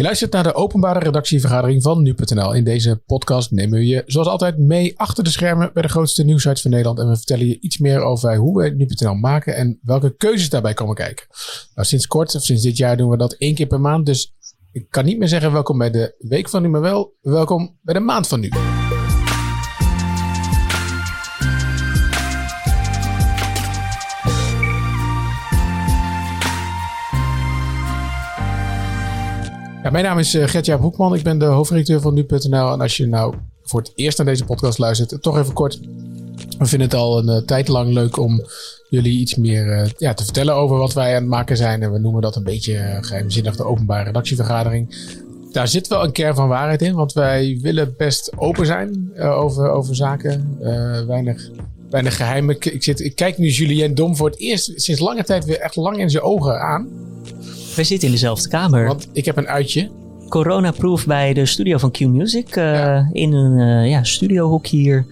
Je luistert naar de openbare redactievergadering van nu.nl. In deze podcast nemen we je zoals altijd mee achter de schermen bij de grootste nieuwsites van Nederland. En we vertellen je iets meer over hoe we nu.nl maken en welke keuzes daarbij komen kijken. Nou, sinds kort, of sinds dit jaar, doen we dat één keer per maand. Dus ik kan niet meer zeggen welkom bij de week van nu, maar wel welkom bij de maand van nu. Ja, mijn naam is uh, Gert-Jaap Hoekman. Ik ben de hoofdredacteur van nu.nl. En als je nou voor het eerst naar deze podcast luistert, toch even kort. We vinden het al een uh, tijd lang leuk om jullie iets meer uh, ja, te vertellen over wat wij aan het maken zijn. En we noemen dat een beetje geheimzinnig de openbare redactievergadering. Daar zit wel een kern van waarheid in, want wij willen best open zijn over, over zaken. weinig, weinig geheimen. Ik, zit, ik kijk nu Julien Dom voor het eerst sinds lange tijd weer echt lang in zijn ogen aan. We zitten in dezelfde kamer. Want ik heb een uitje. Corona-proof bij de studio van Q-Music. Uh, In een uh, ja, studiohoek hier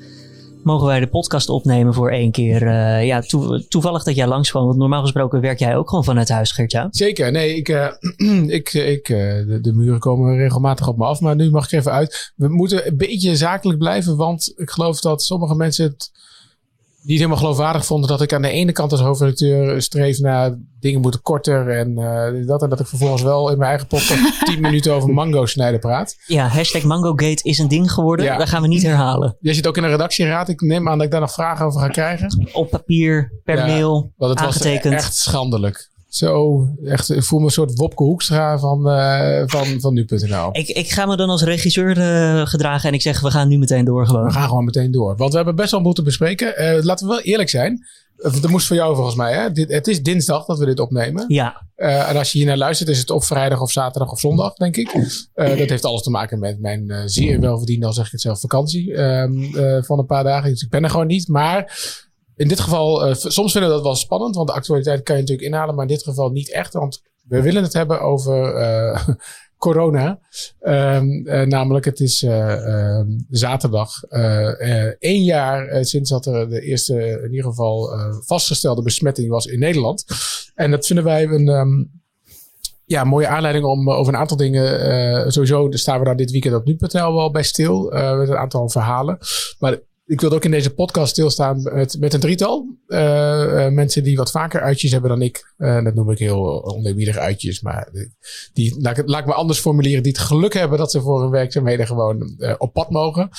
mogen wij de podcast opnemen voor één keer. Uh, ja, toevallig dat jij langs kwam. Want normaal gesproken werk jij ook gewoon vanuit huis, Geertja. Zeker. Nee, ik, ik, ik, de, de, muren komen regelmatig op me af. Maar nu mag ik even uit. We moeten een beetje zakelijk blijven. Want ik geloof dat sommige mensen het niet helemaal geloofwaardig vonden dat ik aan de ene kant als hoofdredacteur streef naar dingen moeten korter en uh, dat. En dat ik vervolgens wel in mijn eigen podcast 10 minuten over mango snijden praat. Ja, hashtag MangoGate is een ding geworden. Ja. Dat gaan we niet herhalen. Jij zit ook in een redactieraad. Ik neem aan dat ik daar nog vragen over ga krijgen. Op papier, per mail, want het aangetekend. was echt schandelijk. Zo, echt, ik voel me een soort Wopke Hoekstra van, uh, van, van nu.nl. Ik, ik ga me dan als regisseur uh, gedragen en ik zeg, we gaan nu meteen door gewoon. We gaan gewoon meteen door. Want we hebben best wel moeten bespreken. Uh, laten we wel eerlijk zijn. Dat moest voor jou volgens mij. Hè? Dit, het is dinsdag dat we dit opnemen. Ja. en als je hier naar luistert, is het op vrijdag of zaterdag of zondag, denk ik. dat heeft alles te maken met mijn zeer welverdiende, al zeg ik het zelf, vakantie ehm, van een paar dagen. Dus ik ben er gewoon niet. Maar in dit geval, uh, soms vinden we dat wel spannend, want de actualiteit kan je natuurlijk inhalen, maar in dit geval niet echt, want we willen het hebben over uh, corona. Um, uh, namelijk, het is ehm, zaterdag één jaar sinds dat er de eerste, in ieder geval, vastgestelde besmetting was in Nederland. En dat vinden wij een. Um, ja, mooie aanleiding om over een aantal dingen. sowieso staan we daar dit weekend op nu.nl wel bij stil. met een aantal verhalen. Maar ik wilde ook in deze podcast stilstaan met, met een drietal. Uh, uh, mensen die wat vaker uitjes hebben dan ik. Uh, dat noem ik heel oneerbiedig uitjes. Maar die, laat, laat ik me anders formuleren. Die het geluk hebben dat ze voor hun werkzaamheden gewoon op pad mogen.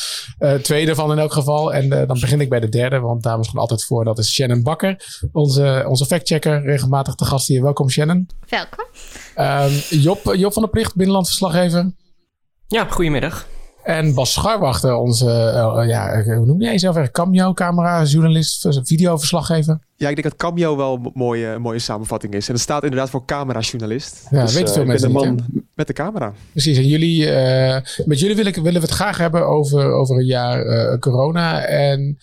twee daarvan in elk geval. En dan begin ik bij de derde. Want dames gaan altijd voor. Dat is Shannon Bakker. Onze, onze factchecker. Regelmatig te gast hier. Welkom Shannon. Welkom. Ehm, Job, Job van der Plicht. Binnenlandverslaggever. Ja, goedemiddag. En Bas Scharwachter, onze, uh, ja, hoe noem jij jezelf eigenlijk? Cameo, camera, journalist, videoverslaggever? Ja, ik denk dat Cameo wel een mooie, mooie samenvatting is. En het staat inderdaad voor camera-journalist. Ja, dus, weet veel uh, mensen de man met de camera. Precies, en jullie, met jullie willen, willen we het graag hebben over, over een jaar corona. En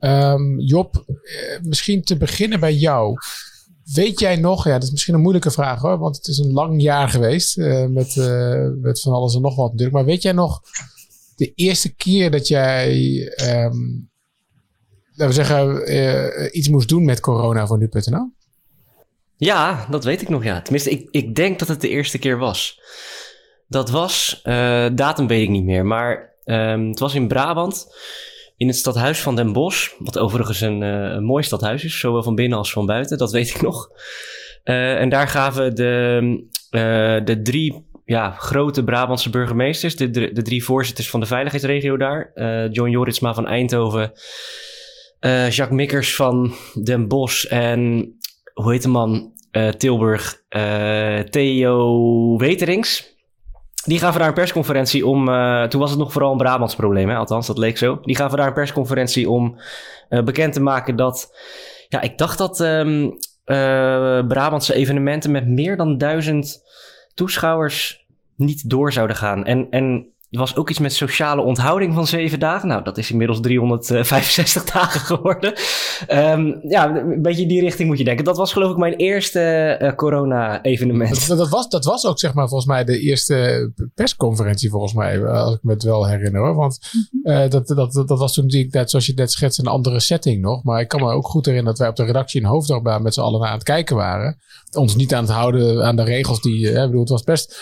um, Job, misschien te beginnen bij jou. Weet jij nog, ja, dat is misschien een moeilijke vraag hoor, want het is een lang jaar geweest met, met van alles en nog wat natuurlijk. Maar weet jij nog de eerste keer dat jij, um, laten we zeggen, uh, iets moest doen met corona voor nu.nl? Ja, dat weet ik nog, ja. Tenminste, ik, ik denk dat het de eerste keer was. Dat was, uh, datum weet ik niet meer, maar um, het was in Brabant, in het stadhuis van Den Bosch, wat overigens een, uh, een mooi stadhuis is, zowel van binnen als van buiten, dat weet ik nog. En daar gaven de, de drie ja, grote Brabantse burgemeesters. De, de, drie voorzitters van de veiligheidsregio daar. Uh, John Joritsma van Eindhoven. Uh, Jacques Mikkers van Den Bosch. En hoe heet de man? Uh, Tilburg. Theo Weterings. Die gaven daar een persconferentie om. toen was het nog vooral een Brabants probleem, hè? althans, dat leek zo. Die gaven daar een persconferentie om bekend te maken dat. Ja, ik dacht dat um, Brabantse evenementen met meer dan duizend toeschouwers niet door zouden gaan. En, en er was ook iets met sociale onthouding van zeven dagen. Nou, dat is inmiddels 365 dagen geworden. Um, ja, een beetje in die richting moet je denken. Dat was geloof ik mijn eerste uh, corona-evenement. Dat, dat, was, dat was ook zeg maar volgens mij de eerste persconferentie volgens mij. Als ik me het wel herinner hoor. Want uh, dat, dat, dat, was toen natuurlijk net zoals je net schetst een andere setting nog. Maar ik kan me ook goed herinneren dat wij op de redactie in Hoofddorp met z'n allen aan het kijken waren. Ons niet aan het houden aan de regels die... Uh, bedoel, het was best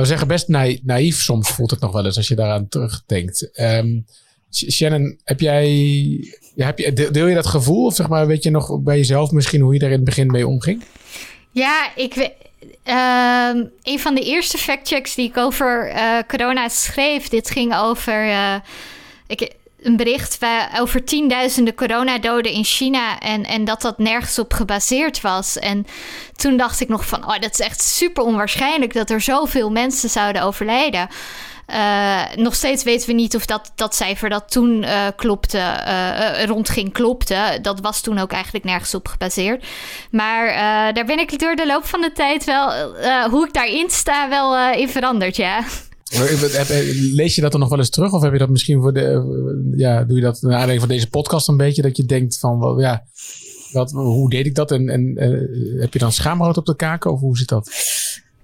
we zeggen, best naïef soms voelt het nog wel eens als je daaraan terugdenkt. Um, Shannon, heb jij, heb je, deel je dat gevoel? Of zeg maar, weet je nog bij jezelf misschien hoe je daar in het begin mee omging? Ja, ik weet. Uh, een van de eerste factchecks die ik over uh, corona schreef, dit ging over. Uh, ik, een bericht over tienduizenden coronadoden in China en, en dat dat nergens op gebaseerd was. En toen dacht ik nog van, oh, dat is echt super onwaarschijnlijk dat er zoveel mensen zouden overlijden. Uh, nog steeds weten we niet of dat, dat cijfer dat toen uh, klopte, uh, rondging, klopte. Dat was toen ook eigenlijk nergens op gebaseerd. Maar daar ben ik door de loop van de tijd wel, hoe ik daarin sta, wel in veranderd, ja. Lees je dat dan nog wel eens terug? Of heb je dat misschien voor de. Ja, doe je dat naar aanleiding van deze podcast een beetje? Dat je denkt van ja, wat, hoe deed ik dat? En, en heb je dan schaamrood op de kaken? Of hoe zit dat?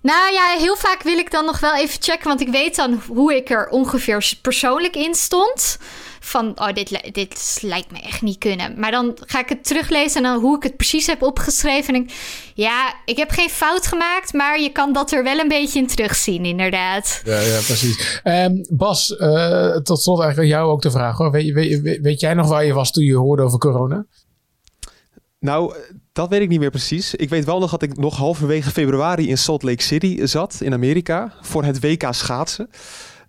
Nou ja, heel vaak wil ik dan nog wel even checken, want ik weet dan hoe ik er ongeveer persoonlijk in stond. Van, oh, dit, dit lijkt me echt niet kunnen. Maar dan ga ik het teruglezen en dan hoe ik het precies heb opgeschreven. En ik, ja, ik heb geen fout gemaakt, maar je kan dat er wel een beetje in terugzien, inderdaad. Ja, ja precies. Um, Bas, uh, tot slot eigenlijk jou ook de vraag hoor. Weet, weet, weet jij nog waar je was toen je hoorde over corona? Nou, dat weet ik niet meer precies. Ik weet wel nog dat ik nog halverwege februari in Salt Lake City zat in Amerika voor het WK schaatsen.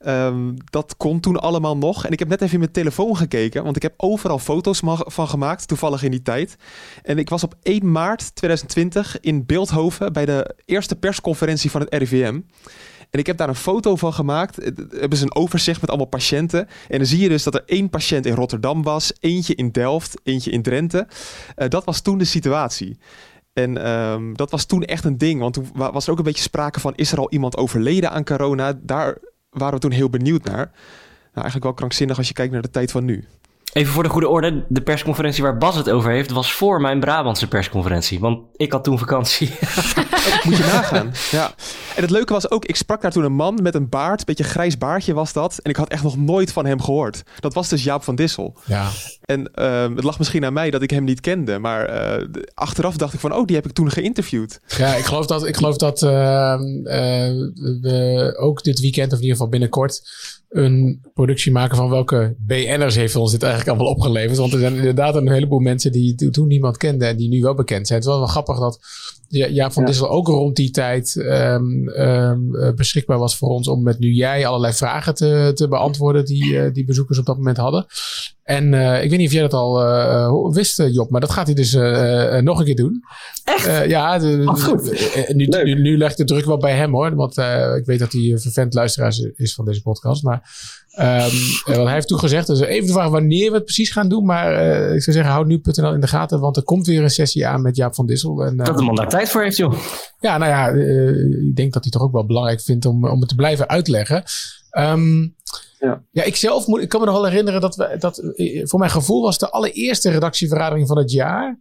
Um, dat kon toen allemaal nog. En ik heb net even in mijn telefoon gekeken, want ik heb overal foto's van gemaakt, toevallig in die tijd. En ik was op 1 maart 2020 in Beeldhoven bij de eerste persconferentie van het RIVM. En ik heb daar een foto van gemaakt. Hebben ze een overzicht met allemaal patiënten. En dan zie je dus dat er één patiënt in Rotterdam was, eentje in Delft, eentje in Drenthe. Uh, dat was toen de situatie. En um, dat was toen echt een ding, want toen was er ook een beetje sprake van: is er al iemand overleden aan corona? Daar waren we toen heel benieuwd naar. Nou, eigenlijk wel krankzinnig als je kijkt naar de tijd van nu. Even voor de goede orde, de persconferentie waar Bas het over heeft, was voor mijn Brabantse persconferentie. Want ik had toen vakantie. moet je nagaan. Ja. En het leuke was ook, ik sprak daar toen een man met een baard, een beetje grijs baardje was dat. En ik had echt nog nooit van hem gehoord. Dat was dus Jaap van Dissel. Ja. En uh, het lag misschien aan mij dat ik hem niet kende. Maar uh, achteraf dacht ik van, oh, die heb ik toen geïnterviewd. Ja, ik geloof dat, ik geloof dat uh, we ook dit weekend, of in ieder geval binnenkort, een productie maken van welke BN'ers heeft ons dit eigenlijk allemaal opgeleverd. Want er zijn inderdaad een heleboel mensen die toen niemand kende en die nu wel bekend zijn. Het is wel, wel grappig dat ja, Van ja. Dissel ook rond die tijd um, um, beschikbaar was voor ons om met nu jij allerlei vragen te, te beantwoorden die, uh, die bezoekers op dat moment hadden. En uh, ik weet niet of jij dat al uh, wist, Job, maar dat gaat hij dus nog een keer doen. Echt? ja, de, oh, goed. Nu, nu, nu, legt de druk wel bij hem hoor, want ik weet dat hij een vervent luisteraar is van deze podcast. Maar Um, want hij heeft toegezegd, dus even de vraag wanneer we het precies gaan doen. Maar uh, ik zou zeggen, houd nu.nl in de gaten, want er komt weer een sessie aan met Jaap van Dissel. En, uh, dat de man daar tijd voor heeft, joh. Ja, nou ja, uh, ik denk dat hij toch ook wel belangrijk vindt om, om het te blijven uitleggen. Um, ja. ja, ik zelf moet, ik kan me nog wel herinneren dat we, dat voor mijn gevoel was de allereerste redactievergadering van het jaar.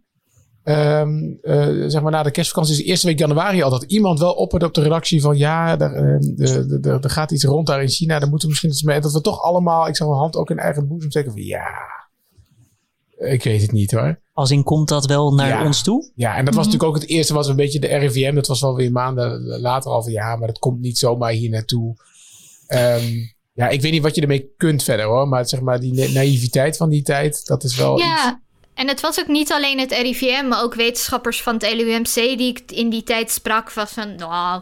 Um, uh, zeg maar na de kerstvakantie, dus de eerste week januari al, dat iemand wel opperde op de redactie van ja, er, uh, er, gaat iets rond daar in China, daar moeten we misschien iets mee. Dat we toch allemaal, ik zag mijn hand ook in eigen boezem zeggen van ja, ik weet het niet hoor. Als in komt dat wel naar ons toe? Ja, en dat was mhm. natuurlijk ook het eerste, was een beetje de RIVM. Dat was wel weer maanden later al van ja, maar dat komt niet zomaar hier naartoe. Um, ja, ik weet niet wat je ermee kunt verder hoor, maar zeg maar die naïviteit van die tijd, dat is wel ja. Iets. En het was ook niet alleen het RIVM, maar ook wetenschappers van het LUMC die ik in die tijd sprak. Was van, nou,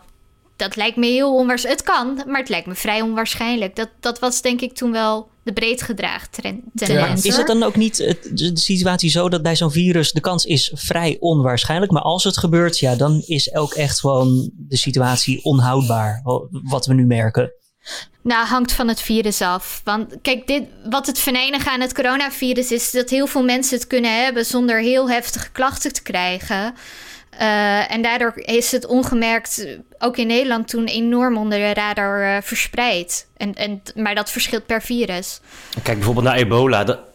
dat lijkt me heel onwaarschijnlijk. Het kan, maar het lijkt me vrij onwaarschijnlijk. Dat, dat was denk ik toen wel de breed gedragen tendens. Is het dan ook niet de situatie zo dat bij zo'n virus de kans is vrij onwaarschijnlijk, maar als het gebeurt, ja, dan is ook echt gewoon de situatie onhoudbaar, wat we nu merken? Nou, hangt van het virus af. Want kijk, dit, wat het verenigen aan het coronavirus is dat heel veel mensen het kunnen hebben zonder heel heftige klachten te krijgen. Uh, en daardoor is het ongemerkt ook in Nederland toen enorm onder de radar uh, verspreid. En, en, maar dat verschilt per virus. Kijk bijvoorbeeld naar ebola.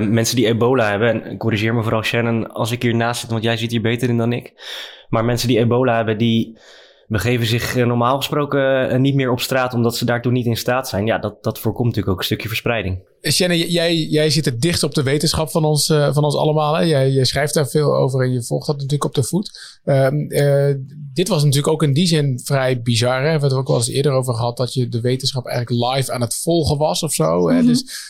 Mensen die ebola hebben, en corrigeer me vooral Shannon als ik hiernaast zit, want jij zit hier beter in dan ik. Maar mensen die ebola hebben, die begeven zich eh, normaal gesproken eh, niet meer op straat omdat ze daartoe niet in staat zijn. Ja, dat, dat voorkomt natuurlijk ook een stukje verspreiding. Shannon, jij, jij zit het dichtst op de wetenschap van ons, uh, van ons allemaal. Hè? Jij, jij, schrijft daar veel over en je volgt dat natuurlijk op de voet. Uh, uh, dit was natuurlijk ook in die zin vrij bizar. Hè? We hebben het ook wel eens eerder over gehad dat je de wetenschap eigenlijk live aan het volgen was of zo. Hè? Mm -hmm. Dus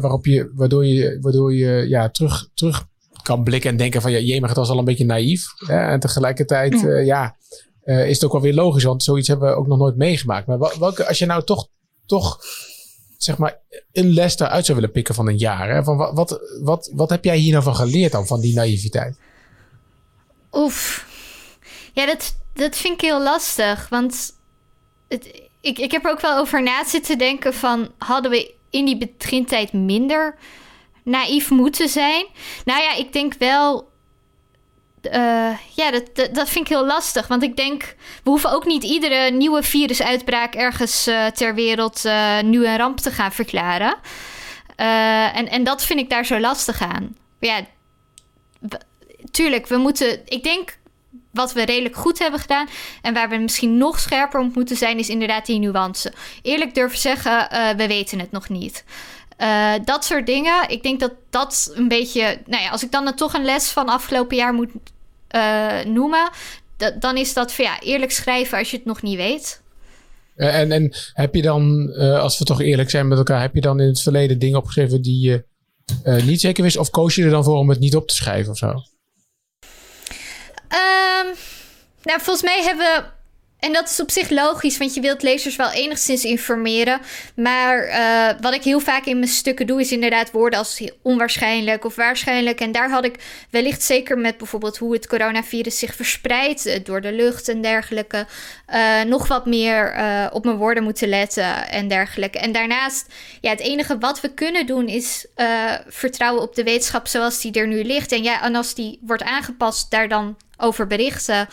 waarop je, waardoor je, waardoor je ja, terug, terug kan blikken en denken van ja, jemig, het was al een beetje naïef. Hè? En tegelijkertijd, ja, ja uh, is het ook wel weer logisch, want zoiets hebben we ook nog nooit meegemaakt. Maar welke, als je nou toch, toch zeg maar, een les daaruit zou willen pikken van een jaar, hè? Van wat, wat, wat, wat heb jij hier nou van geleerd dan, van die naïviteit? Oef. Ja, dat, dat vind ik heel lastig, want het, ik, ik heb er ook wel over na zitten denken van, hadden we in die begintijd minder naïef moeten zijn? Nou ja, ik denk wel uh, ja, dat, dat, vind ik heel lastig. Want ik denk, we hoeven ook niet iedere nieuwe virusuitbraak ergens uh, ter wereld uh, nu een ramp te gaan verklaren. en, en dat vind ik daar zo lastig aan. Ja, tuurlijk, we moeten. Ik denk wat we redelijk goed hebben gedaan en waar we misschien nog scherper op moeten zijn, is inderdaad die nuance. Eerlijk durven zeggen, we weten het nog niet. Dat soort dingen. Ik denk dat dat een beetje. Nou ja, als ik dan toch een les van afgelopen jaar moet uh, noemen. dan is dat van ja, eerlijk schrijven als je het nog niet weet. En, en heb je dan, uh, als we toch eerlijk zijn met elkaar, heb je dan in het verleden dingen opgeschreven die je niet zeker wist? Of koos je er dan voor om het niet op te schrijven of zo? Um, nou, volgens mij hebben we en dat is op zich logisch, want je wilt lezers wel enigszins informeren. Maar uh, wat ik heel vaak in mijn stukken doe, is inderdaad woorden als onwaarschijnlijk of waarschijnlijk. En daar had ik wellicht zeker met bijvoorbeeld hoe het coronavirus zich verspreidt uh, door de lucht en dergelijke. Uh, nog wat meer op mijn woorden moeten letten en dergelijke. En daarnaast, ja, het enige wat we kunnen doen is vertrouwen op de wetenschap zoals die er nu ligt. En ja, en als die wordt aangepast, daar dan over berichten.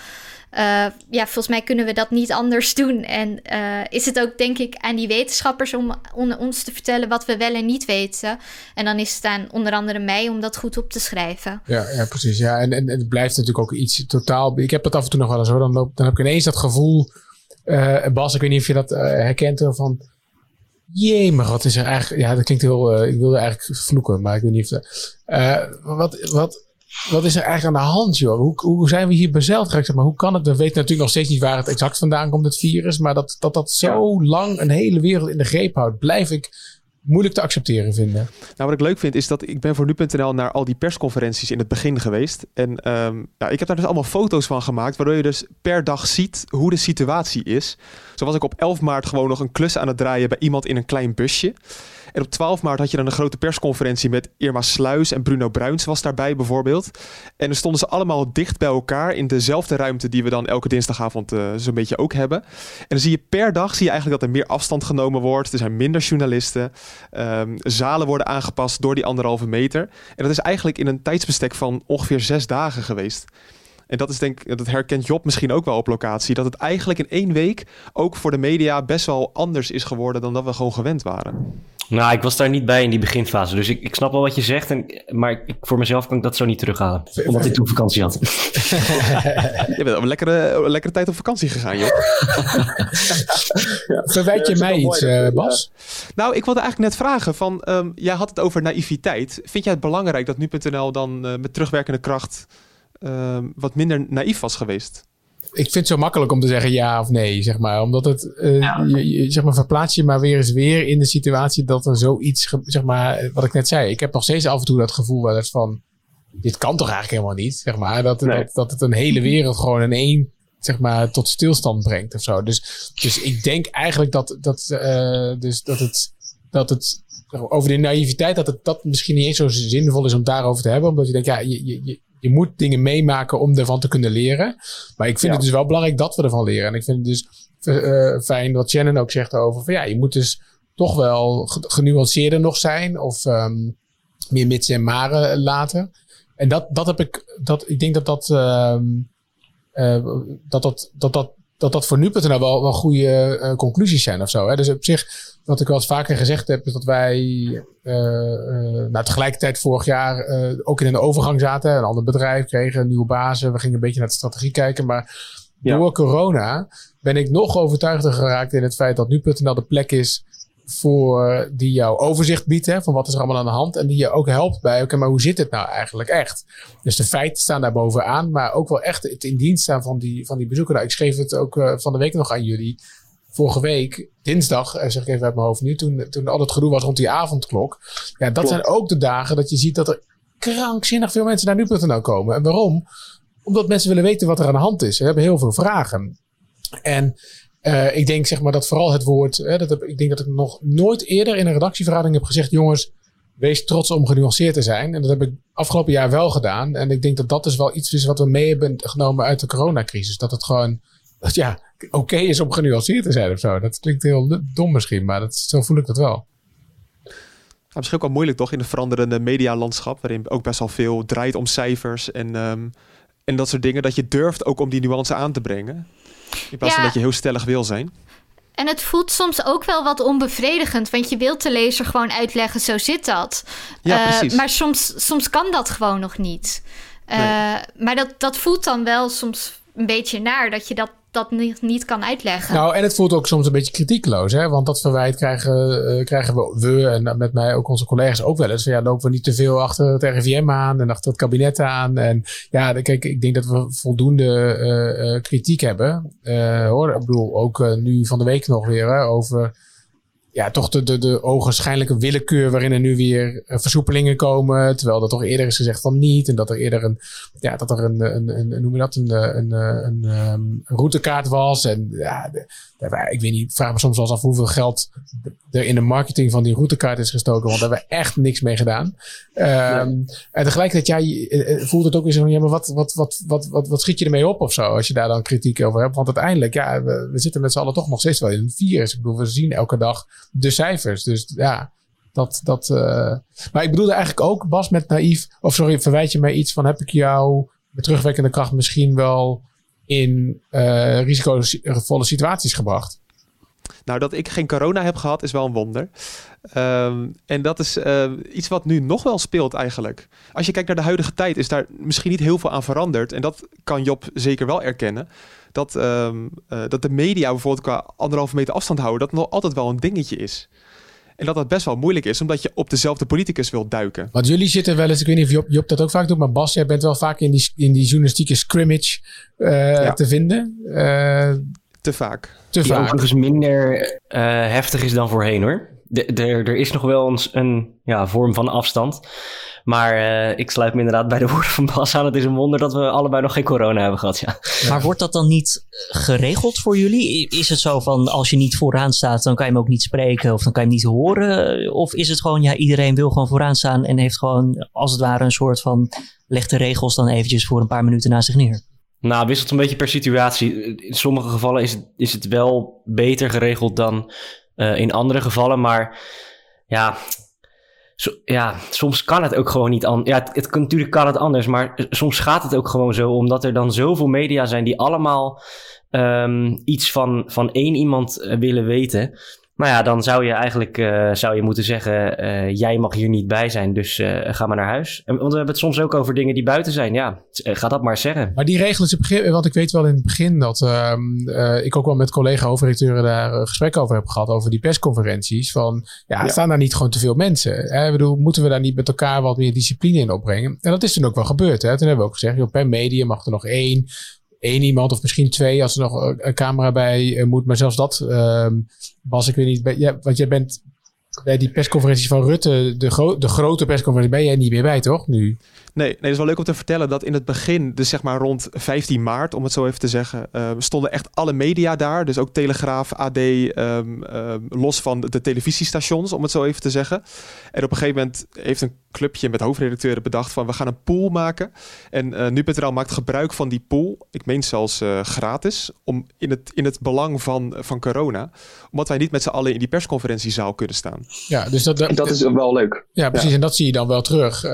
Uh, ja, volgens mij kunnen we dat niet anders doen. En uh, is het ook, denk ik, aan die wetenschappers om, ons te vertellen wat we wel en niet weten. En dan is het aan onder andere mij om dat goed op te schrijven. Ja, ja precies. Ja, en, en het blijft natuurlijk ook iets totaal. Ik heb dat af en toe nog wel eens hoor. Dan, loop, dan heb ik ineens dat gevoel. Uh, Bas, ik weet niet of je dat herkent. Van. Jee, maar wat is er eigenlijk. Ja, dat klinkt heel. ik wilde eigenlijk vloeken, maar ik weet niet of. wat. wat wat is er eigenlijk aan de hand, joh? Hoe, hoe zijn we hier bezeld geraakt? Maar hoe kan het? We weten natuurlijk nog steeds niet waar het exact vandaan komt, het virus. Maar dat dat, dat zo lang een hele wereld in de greep houdt, blijf ik moeilijk te accepteren vinden. Nou, wat ik leuk vind is dat ik ben voor nu.nl naar al die persconferenties in het begin geweest. En um, ja, ik heb daar dus allemaal foto's van gemaakt, waardoor je dus per dag ziet hoe de situatie is. Zo was ik op 11 maart gewoon nog een klus aan het draaien bij iemand in een klein busje. En op 12 maart had je dan een grote persconferentie met Irma Sluis en Bruno Bruins was daarbij bijvoorbeeld. En dan stonden ze allemaal dicht bij elkaar in dezelfde ruimte die we dan elke dinsdagavond uh, zo'n beetje ook hebben. En dan zie je per dag zie je eigenlijk dat er meer afstand genomen wordt. Er zijn minder journalisten. Um, zalen worden aangepast door die anderhalve meter. En dat is eigenlijk in een tijdsbestek van ongeveer zes dagen geweest. En dat is denk dat herkent Job misschien ook wel op locatie. Dat het eigenlijk in één week ook voor de media best wel anders is geworden dan dat we gewoon gewend waren. Nou, ik was daar niet bij in die beginfase. Dus ik, ik snap wel wat je zegt. En, maar ik, voor mezelf kan ik dat zo niet terughalen. Omdat ik toen vakantie had. je bent op een lekkere, lekkere tijd op vakantie gegaan, joh. ja. Verwijt je mij iets, uh, Bas? Nou, ik wilde eigenlijk net vragen. Van, um, jij had het over naïviteit. Vind jij het belangrijk dat nu.nl dan uh, met terugwerkende kracht... Uh, wat minder naïef was geweest? Ik vind het zo makkelijk om te zeggen ja of nee, zeg maar. Omdat het, uh, ja. je, je, zeg maar, verplaats je maar weer eens weer in de situatie dat er zoiets, zeg maar, wat ik net zei. Ik heb nog steeds af en toe dat gevoel wel eens van, dit kan toch eigenlijk helemaal niet, zeg maar. Dat, nee. dat, dat het een hele wereld gewoon in één, zeg maar, tot stilstand brengt of zo. Dus, dus ik denk eigenlijk dat, dat, uh, dus dat het, dat het, over de naïviteit, dat het dat misschien niet eens zo zinvol is om daarover te hebben. Omdat je denkt, ja, je, je, je moet dingen meemaken om ervan te kunnen leren. Maar ik vind ja. het dus wel belangrijk dat we ervan leren. En ik vind het dus uh, fijn wat Shannon ook zegt over van ja, je moet dus toch wel genuanceerder nog zijn of um, meer mits en maren laten. En dat, dat heb ik, dat, ik denk dat dat, um, uh, dat, dat, dat, dat, dat dat voor nu.nl wel, wel goede uh, conclusies zijn of zo. Hè? Dus op zich, wat ik wel eens vaker gezegd heb, is dat wij uh, uh, nou, tegelijkertijd vorig jaar ook in een overgang zaten. Een ander bedrijf kregen, nieuwe bazen. We gingen een beetje naar de strategie kijken. Maar door corona ben ik nog overtuigder geraakt in het feit dat nu.nl de plek is voor die jou overzicht biedt hè, van wat is er allemaal aan de hand. En die je ook helpt bij, oké, maar hoe zit het nou eigenlijk echt? Dus de feiten staan daar bovenaan, maar ook wel echt het in dienst staan van die, van die bezoeker. Nou, ik schreef het ook van de week nog aan jullie. Vorige week, dinsdag, eh, zeg ik even uit mijn hoofd nu, toen, toen al het gedoe was rond die avondklok. Ja, dat Klopt. zijn ook de dagen dat je ziet dat er krankzinnig veel mensen naar nu.nl komen. En waarom? Omdat mensen willen weten wat er aan de hand is. Ze hebben heel veel vragen. En uh, ik denk zeg maar dat vooral het woord, hè, dat heb, ik denk dat ik nog nooit eerder in een redactievergadering heb gezegd, jongens, wees trots om genuanceerd te zijn. En dat heb ik afgelopen jaar wel gedaan. En ik denk dat dat dus wel iets is wat we mee hebben genomen uit de coronacrisis. Dat het gewoon, dat, ja, oké okay is om genuanceerd te zijn of zo. Dat klinkt heel dom misschien, maar dat, zo voel ik dat wel. Ja, misschien ook wel moeilijk toch in een veranderende medialandschap, waarin ook best wel veel draait om cijfers en, um, en dat soort dingen, dat je durft ook om die nuance aan te brengen. In plaats ja. van dat je heel stellig wil zijn. En het voelt soms ook wel wat onbevredigend, want je wilt de lezer gewoon uitleggen, zo zit dat. Ja. Uh, maar soms, soms kan dat gewoon nog niet. Uh, nee. Maar dat, dat voelt dan wel soms een beetje naar, dat je dat, dat niet, niet kan uitleggen. Nou, en het voelt ook soms een beetje kritiekloos, hè? want dat verwijt krijgen, uh, krijgen we, we en met mij ook onze collega's ook wel eens. Van, ja, lopen we niet te veel achter het RIVM aan en achter het kabinet aan. En ja, kijk, ik denk dat we voldoende uh, kritiek hebben. Hoor, ik bedoel, ook nu van de week nog weer hè, over ja, toch de, de, de ogenschijnlijke willekeur waarin er nu weer versoepelingen komen. Terwijl dat toch eerder is gezegd van niet. En dat er eerder een, ja, dat er een, een, een noem je dat, een, een, een, een routekaart was. En ja, ik weet niet, vraag me soms wel eens af hoeveel geld er in de marketing van die routekaart is gestoken. Want daar hebben we echt niks mee gedaan. Um. En tegelijkertijd, ja, je, voelt het ook weer zo van, ja, maar wat, wat, wat, wat, wat, wat schiet je ermee op of zo? Als je daar dan kritiek over hebt. Want uiteindelijk, ja, we, we zitten met z'n allen toch nog steeds wel in een virus. Ik bedoel, we zien elke dag de cijfers. Dus ja, dat. dat uh... Maar ik bedoelde eigenlijk ook, Bas, met naïef. Of sorry, verwijt je mij iets van: heb ik jou met terugwerkende kracht misschien wel in uh, risicovolle situaties gebracht? Nou, dat ik geen corona heb gehad is wel een wonder. Um, en dat is iets wat nu nog wel speelt eigenlijk. Als je kijkt naar de huidige tijd, is daar misschien niet heel veel aan veranderd. En dat kan Job zeker wel erkennen. Dat, um, uh, dat de media bijvoorbeeld qua anderhalve meter afstand houden, dat nog altijd wel een dingetje is. En dat dat best wel moeilijk is, omdat je op dezelfde politicus wilt duiken. Want jullie zitten wel eens, ik weet niet of Job, Job dat ook vaak doet, maar Bas, jij bent wel vaak in die, in die journalistieke scrimmage uh, ja. te vinden. te vaak. Te Die vaak. overigens minder uh, heftig is dan voorheen hoor. Er is nog wel een, een ja, vorm van afstand. Maar uh, ik sluit me inderdaad bij de woorden van Bas aan. Het is een wonder dat we allebei nog geen corona hebben gehad. Ja. Maar wordt dat dan niet geregeld voor jullie? Is het zo van als je niet vooraan staat, dan kan je hem ook niet spreken of dan kan je hem niet horen? Of is het gewoon, ja, iedereen wil gewoon vooraan staan en heeft gewoon als het ware een soort van leg de regels dan eventjes voor een paar minuten naast zich neer? Nou, wisselt een beetje per situatie. In sommige gevallen is het, is het wel beter geregeld dan uh, in andere gevallen. Maar ja, ja, soms kan het ook gewoon niet anders. Ja, het, natuurlijk kan het anders, maar soms gaat het ook gewoon zo, omdat er dan zoveel media zijn die allemaal um, iets van, van één iemand uh, willen weten. Nou ja, dan zou je eigenlijk uh, zou je moeten zeggen: uh, jij mag hier niet bij zijn, dus uh, ga maar naar huis. En, want we hebben het soms ook over dingen die buiten zijn. Ja, ga dat maar zeggen. Maar die regelen ze begin, want ik weet wel in het begin dat ik ook wel met collega-hoofdredacteuren daar gesprek over heb gehad over die persconferenties. Van ja, ja. staan daar niet gewoon te veel mensen? Hè? Ik bedoel, moeten we daar niet met elkaar wat meer discipline in opbrengen? En dat is toen ook wel gebeurd. Hè? Toen hebben we ook gezegd: joh, per media mag er nog één één iemand of misschien twee als er nog een camera bij uh, moet. Maar zelfs dat, uh, Bas, ik weet niet. Ja, want jij bent bij die persconferenties van Rutte, de, de grote persconferentie, ben jij niet meer bij, toch? Nu. Nee, nee, het is wel leuk om te vertellen dat in het begin, dus zeg maar rond 15 maart, om het zo even te zeggen, uh, stonden echt alle media daar. Dus ook Telegraaf, AD, um, um, los van de televisiestations, om het zo even te zeggen. En op een gegeven moment heeft een clubje met hoofdredacteuren bedacht van we gaan een pool maken. En uh, nu.nl maakt gebruik van die pool, ik meen zelfs uh, gratis, om in het, in het belang van, van corona. Omdat wij niet met z'n allen in die persconferentiezaal kunnen staan. Ja, dus dat, dat, dat is wel leuk. Ja, precies. Ja. En dat zie je dan wel terug. Uh,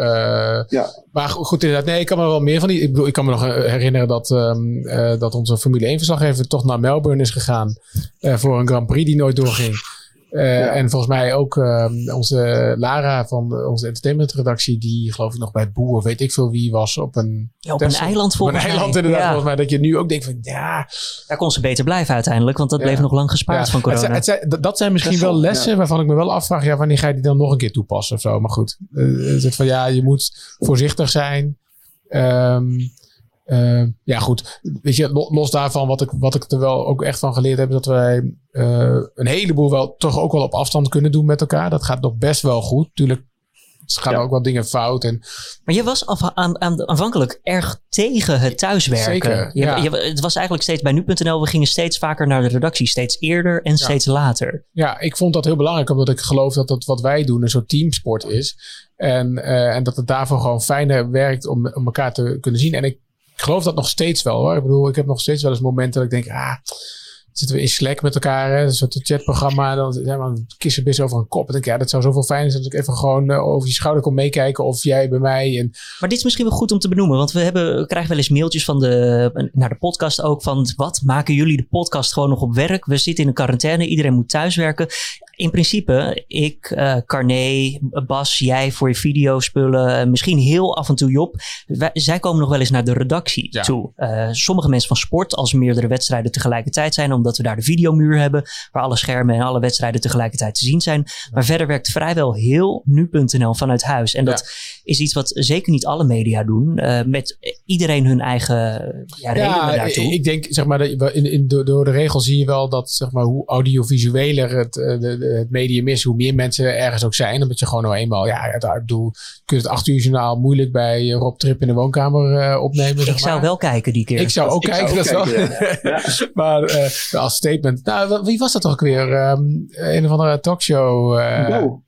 ja. Maar goed, inderdaad, nee, ik kan me wel meer van die. Ik bedoel, ik kan me nog herinneren dat, um, uh, dat onze Formule 1 verslaggever toch naar Melbourne is gegaan uh, voor een Grand Prix die nooit doorging. Uh, En volgens mij ook uh, onze Lara van onze entertainmentredactie, die geloof ik nog bij Boer, weet ik veel wie was, op een, ja, op een eiland volgens mij. Op een eiland inderdaad, ja. volgens mij. Dat je nu ook denkt van, ja... Daar kon ze beter blijven uiteindelijk, want dat bleef nog lang gespaard van corona. Het het zijn, dat zijn misschien wel lessen waarvan ik me wel afvraag, ja, wanneer ga je die dan nog een keer toepassen of zo. Maar goed, uh, het van, ja, je moet voorzichtig zijn. Um, uh, ja, goed. Weet je, los daarvan, wat ik, wat ik er wel ook echt van geleerd heb, is dat wij uh, een heleboel wel toch ook wel op afstand kunnen doen met elkaar. Dat gaat nog best wel goed. Tuurlijk gaan ja. ook wel dingen fout. En... Maar je was af, aan, aan, aanvankelijk erg tegen het thuiswerken. Zeker, je, ja. je, het was eigenlijk steeds bij nu.nl, we gingen steeds vaker naar de redactie. Steeds eerder en steeds later. Ja, ik vond dat heel belangrijk, omdat ik geloof dat dat wat wij doen een soort teamsport is. En, uh, en dat het daarvoor gewoon fijner werkt om, om elkaar te kunnen zien. En ik ik geloof dat nog steeds wel hoor. Ik bedoel, ik heb nog steeds wel eens momenten dat ik denk, ah, zitten we in Slack met elkaar, hè, een soort chatprogramma, dan man, kissen best over een kop. En denk ja, dat zou zoveel fijn zijn als ik even gewoon uh, over je schouder kon meekijken of jij bij mij. En... Maar dit is misschien wel goed om te benoemen, want we, hebben, we krijgen wel eens mailtjes van de, naar de podcast ook van wat maken jullie de podcast gewoon nog op werk? We zitten in een quarantaine, iedereen moet thuiswerken. In principe, ik, uh, Carné, Bas, jij voor je videospullen, misschien heel af en toe Job. Wij, zij komen nog wel eens naar de redactie ja. toe. Uh, sommige mensen van sport, als er meerdere wedstrijden tegelijkertijd zijn, omdat we daar de videomuur hebben, waar alle schermen en alle wedstrijden tegelijkertijd te zien zijn. Maar verder werkt vrijwel heel nu.nl vanuit huis. En dat. Is iets wat zeker niet alle media doen, uh, met iedereen hun eigen ja, redenen daartoe. Ik denk, zeg maar, in, in, door de regels zie je wel dat, zeg maar, hoe audiovisueler het, de, het medium is, hoe meer mensen ergens ook zijn. Omdat je gewoon nou eenmaal, ja, het, ik bedoel, je kunt het acht uur journaal moeilijk bij Rob Trip in de woonkamer uh, opnemen. Ik zeg zou maar. wel kijken die keer. Ik zou ook ik kijken, zou dat kijken, wel. Ja. maar uh, als statement, nou, wie was dat toch ook weer? Um, een of andere talkshow. Uh, Bo.